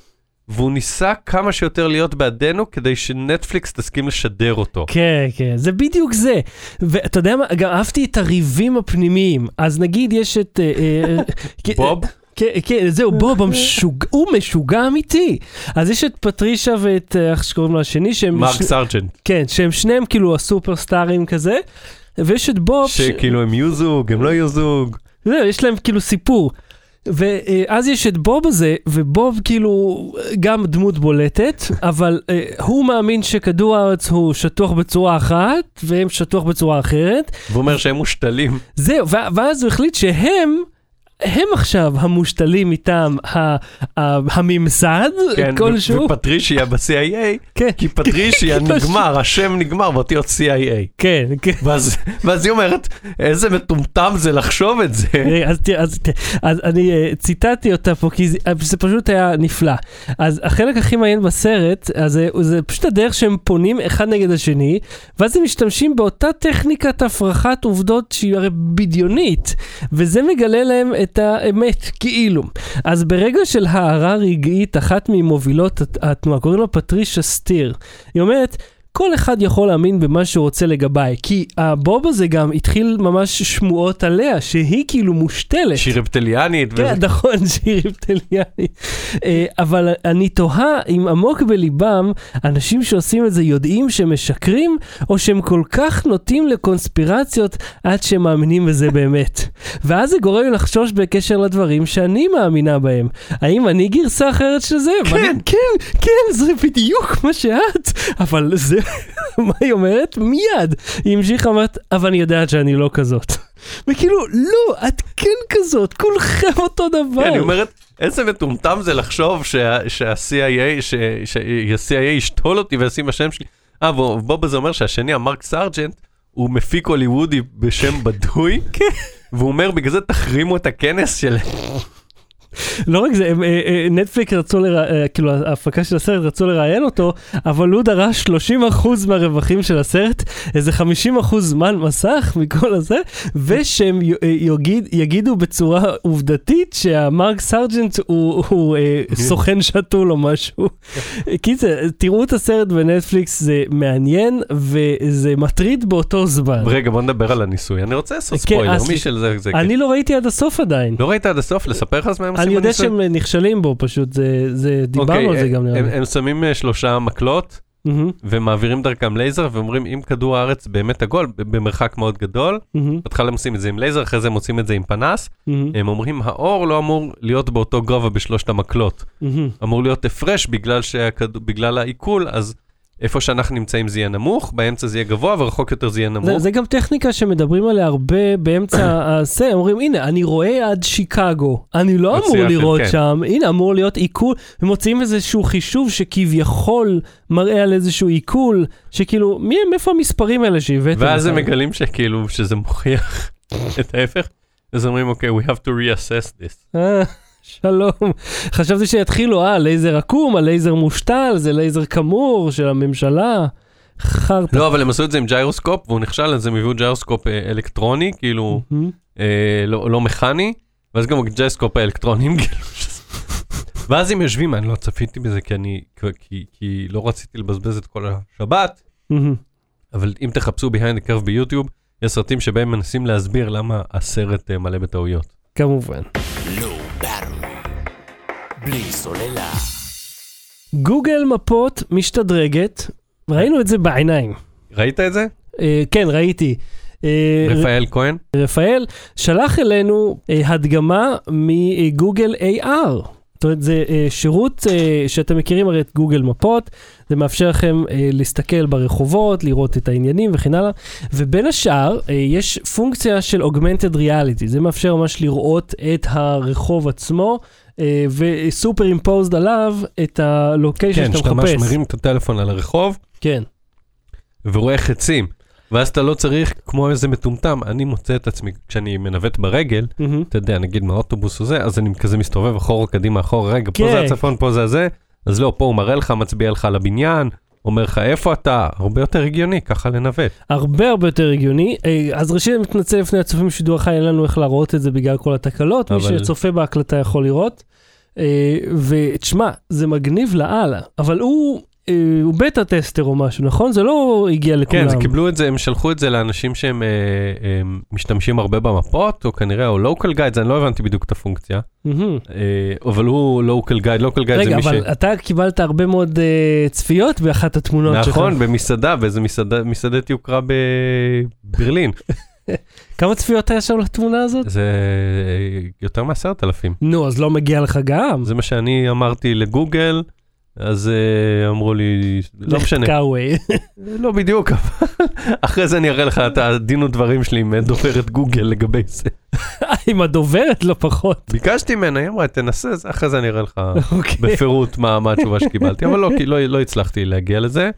והוא ניסה כמה שיותר להיות בעדנו כדי שנטפליקס תסכים לשדר אותו. כן, כן, זה בדיוק זה. ואתה יודע מה, גם אהבתי את הריבים הפנימיים. אז נגיד יש את... אה, אה, כן, בוב? כן, כן, זהו, בוב המשוגע, הוא משוגע אמיתי. אז יש את פטרישה ואת, אה, איך שקוראים לו השני, שהם... מרק ש- סרג'נט, כן, שהם שניהם כאילו הסופרסטארים כזה. ויש את בוב, ש- שכאילו הם יהיו זוג, הם לא יהיו זוג. זהו, יש להם כאילו סיפור. ואז יש את בוב הזה, ובוב כאילו גם דמות בולטת, *laughs* אבל אה, הוא מאמין שכדור הארץ הוא שטוח בצורה אחת, והם שטוח בצורה אחרת. והוא אומר שהם מושתלים. זהו, ואז הוא החליט שהם... הם עכשיו המושתלים מטעם הממסד כן, כלשהו. ופטרישיה ב-CIA, כן, כי פטרישיה כן, נגמר, השם נגמר באותיות CIA. כן, כן. ואז ואז היא אומרת, איזה מטומטם זה לחשוב את זה. רגע, אז אז, אז אני אה, ציטטתי אותה פה, כי זה, אה, זה פשוט היה נפלא. אז החלק הכי מעניין בסרט, אז זה, זה פשוט הדרך שהם פונים אחד נגד השני, ואז הם משתמשים באותה טכניקת הפרחת עובדות שהיא הרי בדיונית, וזה מגלה להם את האמת, כאילו. אז ברגע של הערה רגעית, אחת ממובילות הת- התנועה, קוראים לה פטרישה סטיר, היא אומרת, כל אחד יכול להאמין במה שהוא רוצה לגביי, כי הבוב הזה גם התחיל ממש שמועות עליה, שהיא כאילו מושתלת. שהיא רפטליאנית. וזה- כן, נכון, *laughs* שהיא ריפטליאנית. אה, אבל אני תוהה אם עמוק בליבם, אנשים שעושים את זה יודעים שהם משקרים, או שהם כל כך נוטים לקונספירציות עד שהם מאמינים בזה *laughs* באמת. ואז זה גורם לי לחשוש בקשר לדברים שאני מאמינה בהם. האם אני גרסה אחרת של זה? ואני- כן, כן, זה בדיוק מה שאת. אבל זה, *laughs* מה היא אומרת? מיד. היא המשיכה ואומרת, אבל אני יודעת שאני לא כזאת. *laughs* וכאילו, לא, את כן כזאת, כולכם אותו דבר. כן, היא אומרת, איזה מטומטם זה לחשוב שה- שה-CIA, שה-CIA ישתול אותי וישים בשם שלי. אה, ובוב הזה אומר שהשני, המרק סרג'נט, הוא מפיק הוליוודי בשם בדוי, והוא אומר, בגלל זה תחרימו את הכנס של... לא רק זה, אה, אה, נטפליק רצו, לרא... אה, כאילו ההפקה של הסרט רצו לראיין אותו, אבל הוא דרש 30% מהרווחים של הסרט, איזה 50% זמן מסך מכל הזה, ושהם יגיד, יגידו בצורה עובדתית שהמרק סרג'נט הוא, הוא סוכן שתול או משהו. קיצר, תראו את הסרט בנטפליקס, זה מעניין וזה מטריד באותו זמן. רגע, בוא נדבר על הניסוי. אני רוצה לעשות כן, ספוילר, מי של זה... אני לא ראיתי עד הסוף עדיין. לא ראית עד הסוף? לספר לך אז מה הם אני יודע? שהם נכשלים בו פשוט, זה, זה, דיברנו אוקיי, על זה גם נראה הם-. הם שמים אה, שלושה מקלות, מהמם, ומעבירים דרכם לייזר, ואומרים, אם כדור הארץ באמת עגול, במרחק מאוד גדול, מהמם, בהתחלה הם עושים את זה עם לייזר, אחרי זה הם עושים את זה עם פנס, מהמם, הם אומרים, האור לא אמור להיות באותו גובה בשלושת המקלות, מהמם. אמור להיות הפרש בגלל, שהכד... בגלל העיקול, אז איפה שאנחנו נמצאים זה יהיה נמוך, באמצע זה יהיה גבוה ורחוק יותר זה יהיה זה, נמוך. זה גם טכניקה שמדברים עליה הרבה באמצע *coughs* הזה, אומרים הנה אני רואה עד שיקגו, אני לא אמור סיאטל, לראות כן. שם, הנה אמור להיות עיכול, ומוצאים איזשהו חישוב שכביכול מראה על איזשהו עיכול, שכאילו מי הם, איפה המספרים האלה שהבאתם? ואז הם? מגלים שכאילו, שזה מוכיח *laughs* את ההפך, אז אומרים, אוקיי, we have to reassess this. שלום, חשבתי שיתחילו, אה, לייזר עקום, הלייזר מושתל, זה לייזר כמור של הממשלה. חרטא. לא, אבל הם עשו את זה עם ג'יירוסקופ, והוא נכשל, אז הם הביאו ג'יירוסקופ אה, אלקטרוני, כאילו. אה, לא לא מכני, ואז גם הג'יירוסקופ האלקטרוני, *laughs* כאילו, ואז הם יושבים, אני לא צפיתי בזה, כי אני, כי- כי לא רציתי לבזבז את כל השבת. אבל אם תחפשו behind the curve ביוטיוב, יש סרטים שבהם מנסים להסביר למה הסרט אה, מלא בטעויות. כמובן. בררי. בלי סוללה. גוגל מפות משתדרגת, ראינו את זה בעיניים. ראית את זה? אה, כן, ראיתי. אה, רפאל כהן? רפאל שלח אלינו אה, הדגמה מגוגל AR. זאת אומרת, זה שירות שאתם מכירים הרי את גוגל מפות, זה מאפשר לכם להסתכל ברחובות, לראות את העניינים וכן הלאה, ובין השאר יש פונקציה של Augmented Reality, זה מאפשר ממש לראות את הרחוב עצמו, וסופר אימפוזד עליו את הלוקיישן כן, שאתה שאתה ממש מחפש. מרים את הטלפון על הרחוב, כן. ורואה חצים. ואז אתה לא צריך, כמו איזה מטומטם, אני מוצא את עצמי, כשאני מנווט ברגל, מהמם. אתה יודע, נגיד מהאוטובוס או זה, אז אני כזה מסתובב אחורה, קדימה, אחורה, רגע, פה כן. זה הצפון, פה זה הזה, אז לא, פה הוא מראה לך, מצביע לך על הבניין, אומר לך איפה אתה, הרבה יותר הגיוני, ככה לנווט. הרבה הרבה יותר הגיוני. אה, אז ראשית אני מתנצל לפני הצופים בשידור החי, אין לנו איך להראות את זה בגלל כל התקלות, מי אבל- שצופה בהקלטה יכול לראות. אה, ותשמע, זה מגניב לאללה, אבל הוא, הוא בטה טסטר או משהו, נכון? זה לא הגיע לכולם. כן, זה קיבלו את זה, הם שלחו את זה לאנשים שהם אה, אה, משתמשים הרבה במפות, או כנראה, או local guides, אני לא הבנתי בדיוק את הפונקציה, מהמם. אה, אבל הוא local guide, local guide זה רגע, מי ש... אבל אתה קיבלת הרבה מאוד אה, צפיות באחת התמונות שלך. נכון, במסעדה, באיזה מסעדה, מסעדת יוקרה בברלין. *laughs* כמה צפיות היה שם לתמונה הזאת? זה אה, יותר מעשרת אלפים. נו, אז לא מגיע לך גם. זה מה שאני אמרתי לגוגל, אז אה, אמרו לי, לא משנה, קאווי. לא בדיוק, אבל *laughs* אחרי זה אני אראה לך את הדין ודברים שלי עם דוברת גוגל לגבי זה. עם הדוברת לא פחות. ביקשתי ממנה, היא אמרה, תנסה, אחרי זה אני אראה לך אוקיי. בפירוט מה מה התשובה שקיבלתי, אבל לא, כי לא לא הצלחתי להגיע לזה.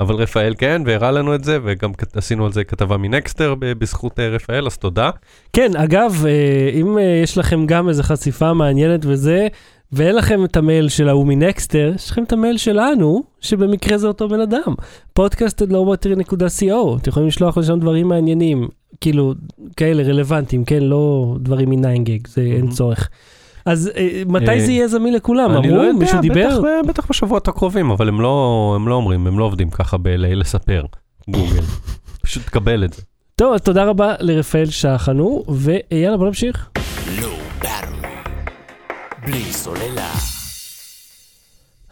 אבל רפאל כן, והראה לנו את זה, וגם עשינו על זה כתבה מנקסטר בזכות אה, רפאל, אז תודה. כן, אגב, אה, אם אה, יש לכם גם איזו חשיפה מעניינת וזה, ואין לכם את המייל של ההוא מנקסטר, יש לכם את המייל שלנו, שבמקרה זה אותו בן אדם. podcasted.co, אתם יכולים לשלוח לשם דברים מעניינים, כאילו, כאלה רלוונטיים, כן? לא דברים מ-9gig, זה אין מהמם. צורך. אז אה, מתי אה, זה יהיה זמין לכולם? אני לא אמרו? יודע, מישהו דיבר? בטח, בשבועות הקרובים, אבל הם לא, הם לא אומרים, הם לא עובדים ככה בלספר, גוגל. *laughs* פשוט תקבל את זה. טוב, אז תודה רבה לרפאל שחנו, ויאללה, בוא נמשיך. בלי סוללה.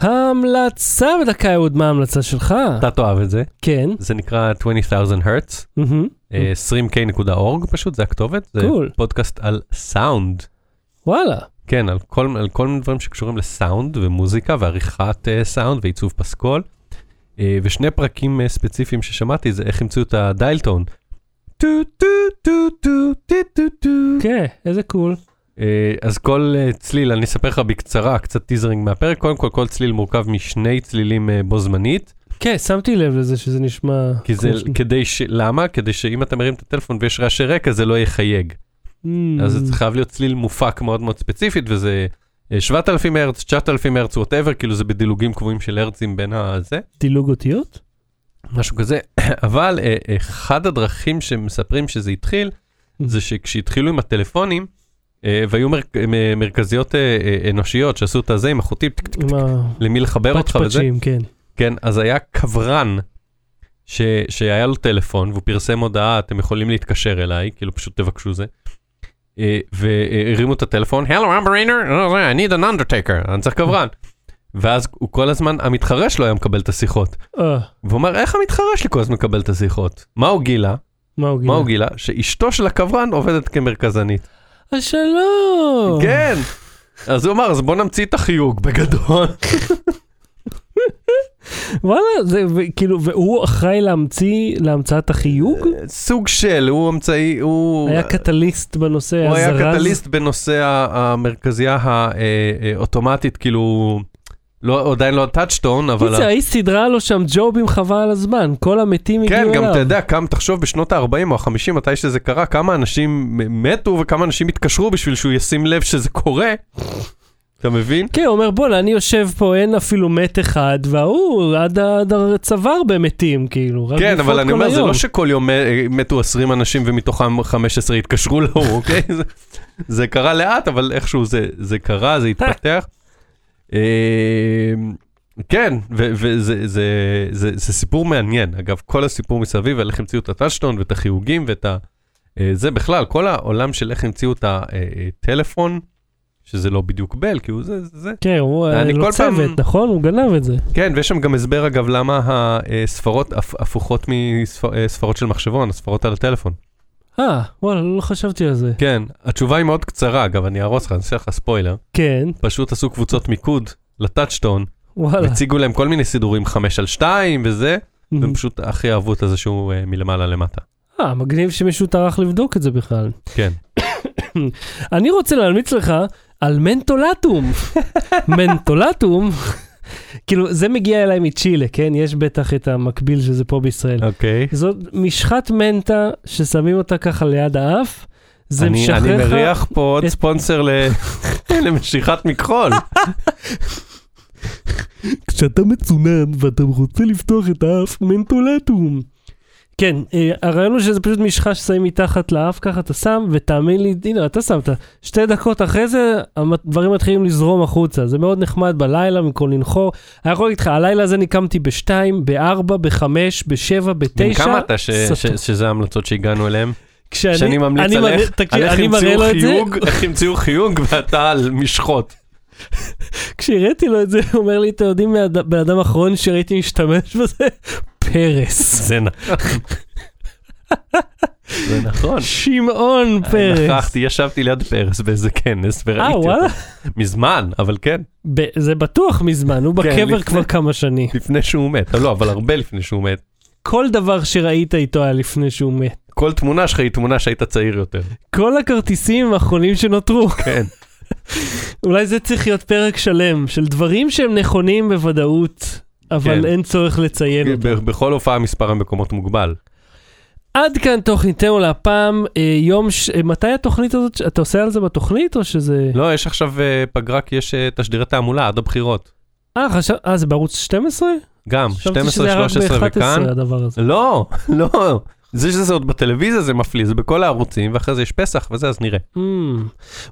ההמלצה בדקה, אהוד, מה ההמלצה שלך? אתה תאהב את זה, כן. זה נקרא 20,000 Hertz, מהמם. אה, 20k.org פשוט, זה הכתובת, זה cool. פודקאסט על סאונד. וואלה. כן, על כל, על כל מיני דברים שקשורים לסאונד ומוזיקה ועריכת uh, סאונד ועיצוב פסקול. Uh, ושני פרקים uh, ספציפיים ששמעתי זה איך המציאו את ה dial tone. טו טו טו טו טו טו טו. כן, איזה cool. Uh, אז כל uh, צליל, אני אספר לך בקצרה, קצת teasering מהפרק. קודם כל, כל צליל מורכב משני צלילים uh, בו זמנית. כן, שמתי לב לזה שזה נשמע... כי זה, ש- כדי ש... למה? כדי שאם אתה מרים את הטלפון ויש רעשי רקע זה לא יחייג. Mm. אז זה חייב להיות צליל מופק מאוד מאוד ספציפית, וזה אה, 7,000 הרץ, 9,000 הרץ, ווטאבר, כאילו זה בדילוגים קבועים של הרצים בין הזה, דילוג אותיות? משהו כזה. *coughs* אבל אה, אחד הדרכים שמספרים שזה התחיל, זה שכשהתחילו עם הטלפונים, אה, והיו מר, מ- מרכזיות אה, אה, אנושיות שעשו את הזה עם החוטים, למי לחבר אותך וזה, כן. כן, אז היה קברן. ש, שהיה לו טלפון והוא פרסם הודעה, אתם יכולים להתקשר אליי, כאילו פשוט תבקשו זה. אה, והרימו את הטלפון, הלו אמברינר, I need an undertaker, אני צריך קברן. ואז הוא כל הזמן, המתחרה שלו היה מקבל את השיחות. אה, והוא אמר, איך המתחרה שלי כל הזמן מקבל את השיחות? מה הוא גילה? מה הוא גילה? שאשתו של הקברן עובדת כמרכזנית. אה, שלום. כן! אז הוא אמר, אז בוא נמציא את החיוג בגדול. *laughs* וואלה, זה כאילו, והוא אחראי להמציא, להמצאת החיוג? סוג של, הוא אמצעי, הוא... היה קטליסט בנושא, הוא היה הזרז. קטליסט בנושא המרכזייה האוטומטית, כאילו, לא, עדיין לא הטאצ'טון, אבל... קיצר, היא סידרה לו שם ג'ובים חבל על הזמן, כל המתים הגיעו כן, אליו. גם אתה יודע, כמה, תחשוב בשנות ה-40 או ה-50, מתי שזה קרה, כמה אנשים מתו וכמה אנשים התקשרו בשביל שהוא ישים לב שזה קורה. אתה מבין? כן, הוא אומר, בוא'נה, אני יושב פה, אין אפילו מת אחד, וההוא עד עד הצוואר במתים, כאילו. כן, אבל אני אומר, זה היום. לא שכל יום אה, מתו 20 אנשים ומתוכם 15 התקשרו לו, אוקיי? *laughs* זה- זה קרה לאט, אבל איכשהו זה- זה קרה, זה התפתח. אה, כן, וזה זה- זה- זה סיפור מעניין. אגב, כל הסיפור מסביב על איך המציאו את הטאצ'טון ואת החיוגים ואת ה... אה, זה בכלל, כל העולם של איך המציאו את הטלפון, שזה לא בדיוק בל, כי הוא זה, זה. כן, הוא לו כל פעם- צוות, נכון? הוא גנב את זה. כן, ויש שם גם הסבר אגב למה הספרות הפ- הפוכות מספרות של מחשבון, הספרות על הטלפון. אה, וואלה, לא חשבתי על זה. כן, התשובה היא מאוד קצרה, אגב, אני אהרוס לך, אני אעשה לך ספוילר. כן, פשוט עשו קבוצות מיקוד לטאצ'טון, וואלה. והציגו להם כל מיני סידורים 5 על 2 וזה, והם פשוט הכי אהבו את הזה שהוא אה, מלמעלה למטה. אה, מגניב שמישהו טרח לבדוק את זה בכלל. כן. *coughs* אני רוצה להמליץ לך על מנטולטום. *laughs* מנטולטום, כאילו, זה מגיע אליי מצ'ילה, כן? יש בטח את המקביל של זה פה בישראל. אוקיי. זאת משחת מנטה ששמים אותה ככה ליד האף. זה אני אני משחרר לך... מריח פה עוד ספונסר ל- *laughs* למשיכת מכחול. כשאתה מצונן ואתה רוצה לפתוח את האף, מנטולטום. כן, אה, הרעיון הוא שזה פשוט משחה ששמים מתחת לאף, ככה אתה שם, ותאמין לי, הנה, אתה שמת. שתי דקות אחרי זה, הדברים מתחילים לזרום החוצה. זה מאוד נחמד בלילה, במקום לנחור. אני יכול להגיד לך, הלילה הזה אני קמתי בשתיים, בארבע, בחמש, בשבע, בתשע. כמה אתה ש- סוטו. ש- שזה ההמלצות שהגענו אליהן? כשאני שאני ממליץ אני על מראה- איך תקשיב, על איך אני מראה לו את זה, איך המציאו חיוג ואתה על משחות. *laughs* כשהראיתי לו את זה, הוא אומר לי, אתם יודעים, בן אדם האחרון שראיתי משתמש בזה? פרס. זה נכון. זה נכון. שמעון פרס. נכחתי, ישבתי ליד פרס באיזה כנס וראיתי אה, וואלה? אותו. מזמן, אבל כן, זה בטוח מזמן, הוא כן, בקבר כבר כמה שנים. לפני שהוא מת. לא, אבל הרבה לפני שהוא מת. כל דבר שראית איתו היה לפני שהוא מת. כל תמונה שלך היא תמונה שהיית צעיר יותר. כל הכרטיסים האחרונים שנותרו. כן. אולי זה צריך להיות פרק שלם של דברים שהם נכונים בוודאות, אבל כן. אין צורך לציין אותם. ב- בכל הופעה מספר המקומות מוגבל. עד כאן תוכניתנו להפעם, אה, יום, ש... אה, מתי התוכנית הזאת, אתה עושה על זה בתוכנית או שזה... לא, יש עכשיו אה, פגרה כי יש אה, תשדירי תעמולה עד הבחירות. אה, חשב... אה, זה בערוץ 12? גם, חשבתי 12, שזה היה רק 13 וכאן. ב-11 הדבר הזה. לא, *laughs* לא. זה שזה עוד בטלוויזיה זה מפליא, זה בכל הערוצים, ואחרי זה יש פסח וזה, אז נראה. Mm,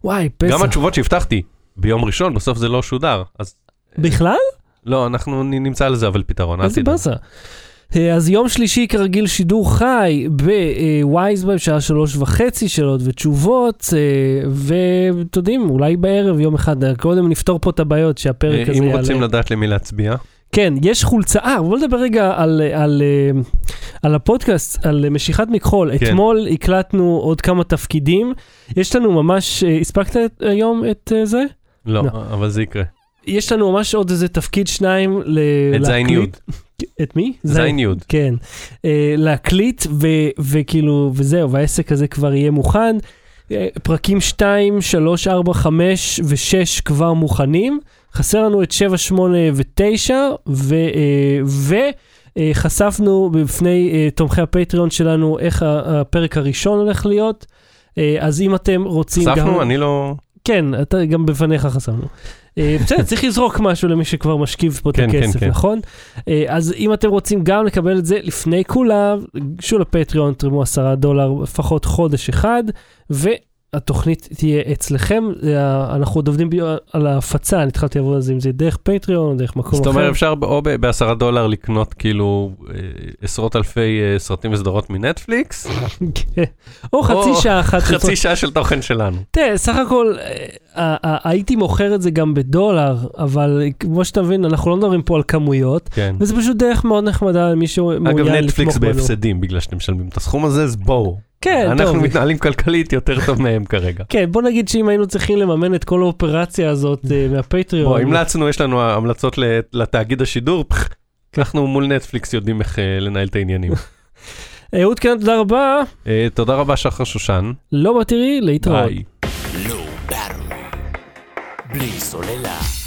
וואי, פסח. גם התשובות שהבטחתי ביום ראשון, בסוף זה לא שודר. אז בכלל? לא, אנחנו נמצא לזה אבל פתרון, אל איזה תדאג. באסה. אה, אז יום שלישי כרגיל שידור חי בווייזבם, שעה שלוש וחצי, שאלות ותשובות, אה, ואתם יודעים, אולי בערב יום אחד, קודם נפתור פה את הבעיות שהפרק אה, הזה אם יעלה. רוצים לדעת למי להצביע. כן, יש חולצה, אה, בוא נדבר רגע על, על, אה, על הפודקאסט, על משיכת מכחול. כן. אתמול הקלטנו עוד כמה תפקידים, יש לנו ממש, אה, הספקת היום את אה, זה? לא, לא. אבל זה יקרה. יש לנו ממש עוד איזה תפקיד שניים ל... את זין. יוד. את מי? זין יוד. כן. אה, להקליט ו, וכאילו, וזהו, והעסק הזה כבר יהיה מוכן. אה, פרקים 2, 3, 4, 5 ו-6 כבר מוכנים. חסר לנו את 7, 8 ו-9, וחשפנו בפני אה, תומכי הפטריון שלנו איך הפרק הראשון הולך להיות. אז אם אתם רוצים גם... חשפנו, אני לא... כן, אתה גם בפניך חסמנו. אה, בסדר, צריך לזרוק משהו למי שכבר משכיב פה את כן, כן, הכסף, כן. נכון? אה, אז אם אתם רוצים גם לקבל את זה לפני כולם, גשו לפטריון, תרמו עשרה דולר לפחות חודש אחד, והתוכנית תהיה אצלכם. אנחנו עוד עובדים על ההפצה, אני התחלתי לעבוד על זה, אם זה דרך פטריון, דרך מקום זאת אחר. אומרת, אפשר או בעשרה דולר לקנות כאילו אה, עשרות אלפי אה, סרטים וסדרות מנטפליקס, כן. או חצי שעה אחת. חצי שעה של תוכן שלנו. תראה, סך הכל, אה, הייתי מוכר את זה גם בדולר, אבל כמו שאתה מבין, אנחנו לא מדברים פה על כמויות. כן. וזה פשוט דרך מאוד נחמדה למי שמעוניין אגב, לתמוך נטפליקס בנו. בהפסדים בגלל שאתם משלמים את הסכום הזה, אז בואו. כן, אנחנו טוב. מתנהלים כלכלית יותר טוב מהם כרגע. כן, בוא נגיד שאם היינו צריכים לממן את כל האופרציה הזאת אה, מהפטריון. בוא, המלצנו, יש לנו המלצות ל- לתאגיד השידור, *laughs* אנחנו מול נטפליקס יודעים איך אה, לנהל את העניינים. *laughs* אהוד קרן, תודה רבה. אה, תודה רבה שחר שושן. לא בתראי, להתראות. ביי. Low Battery. בלי סוללה.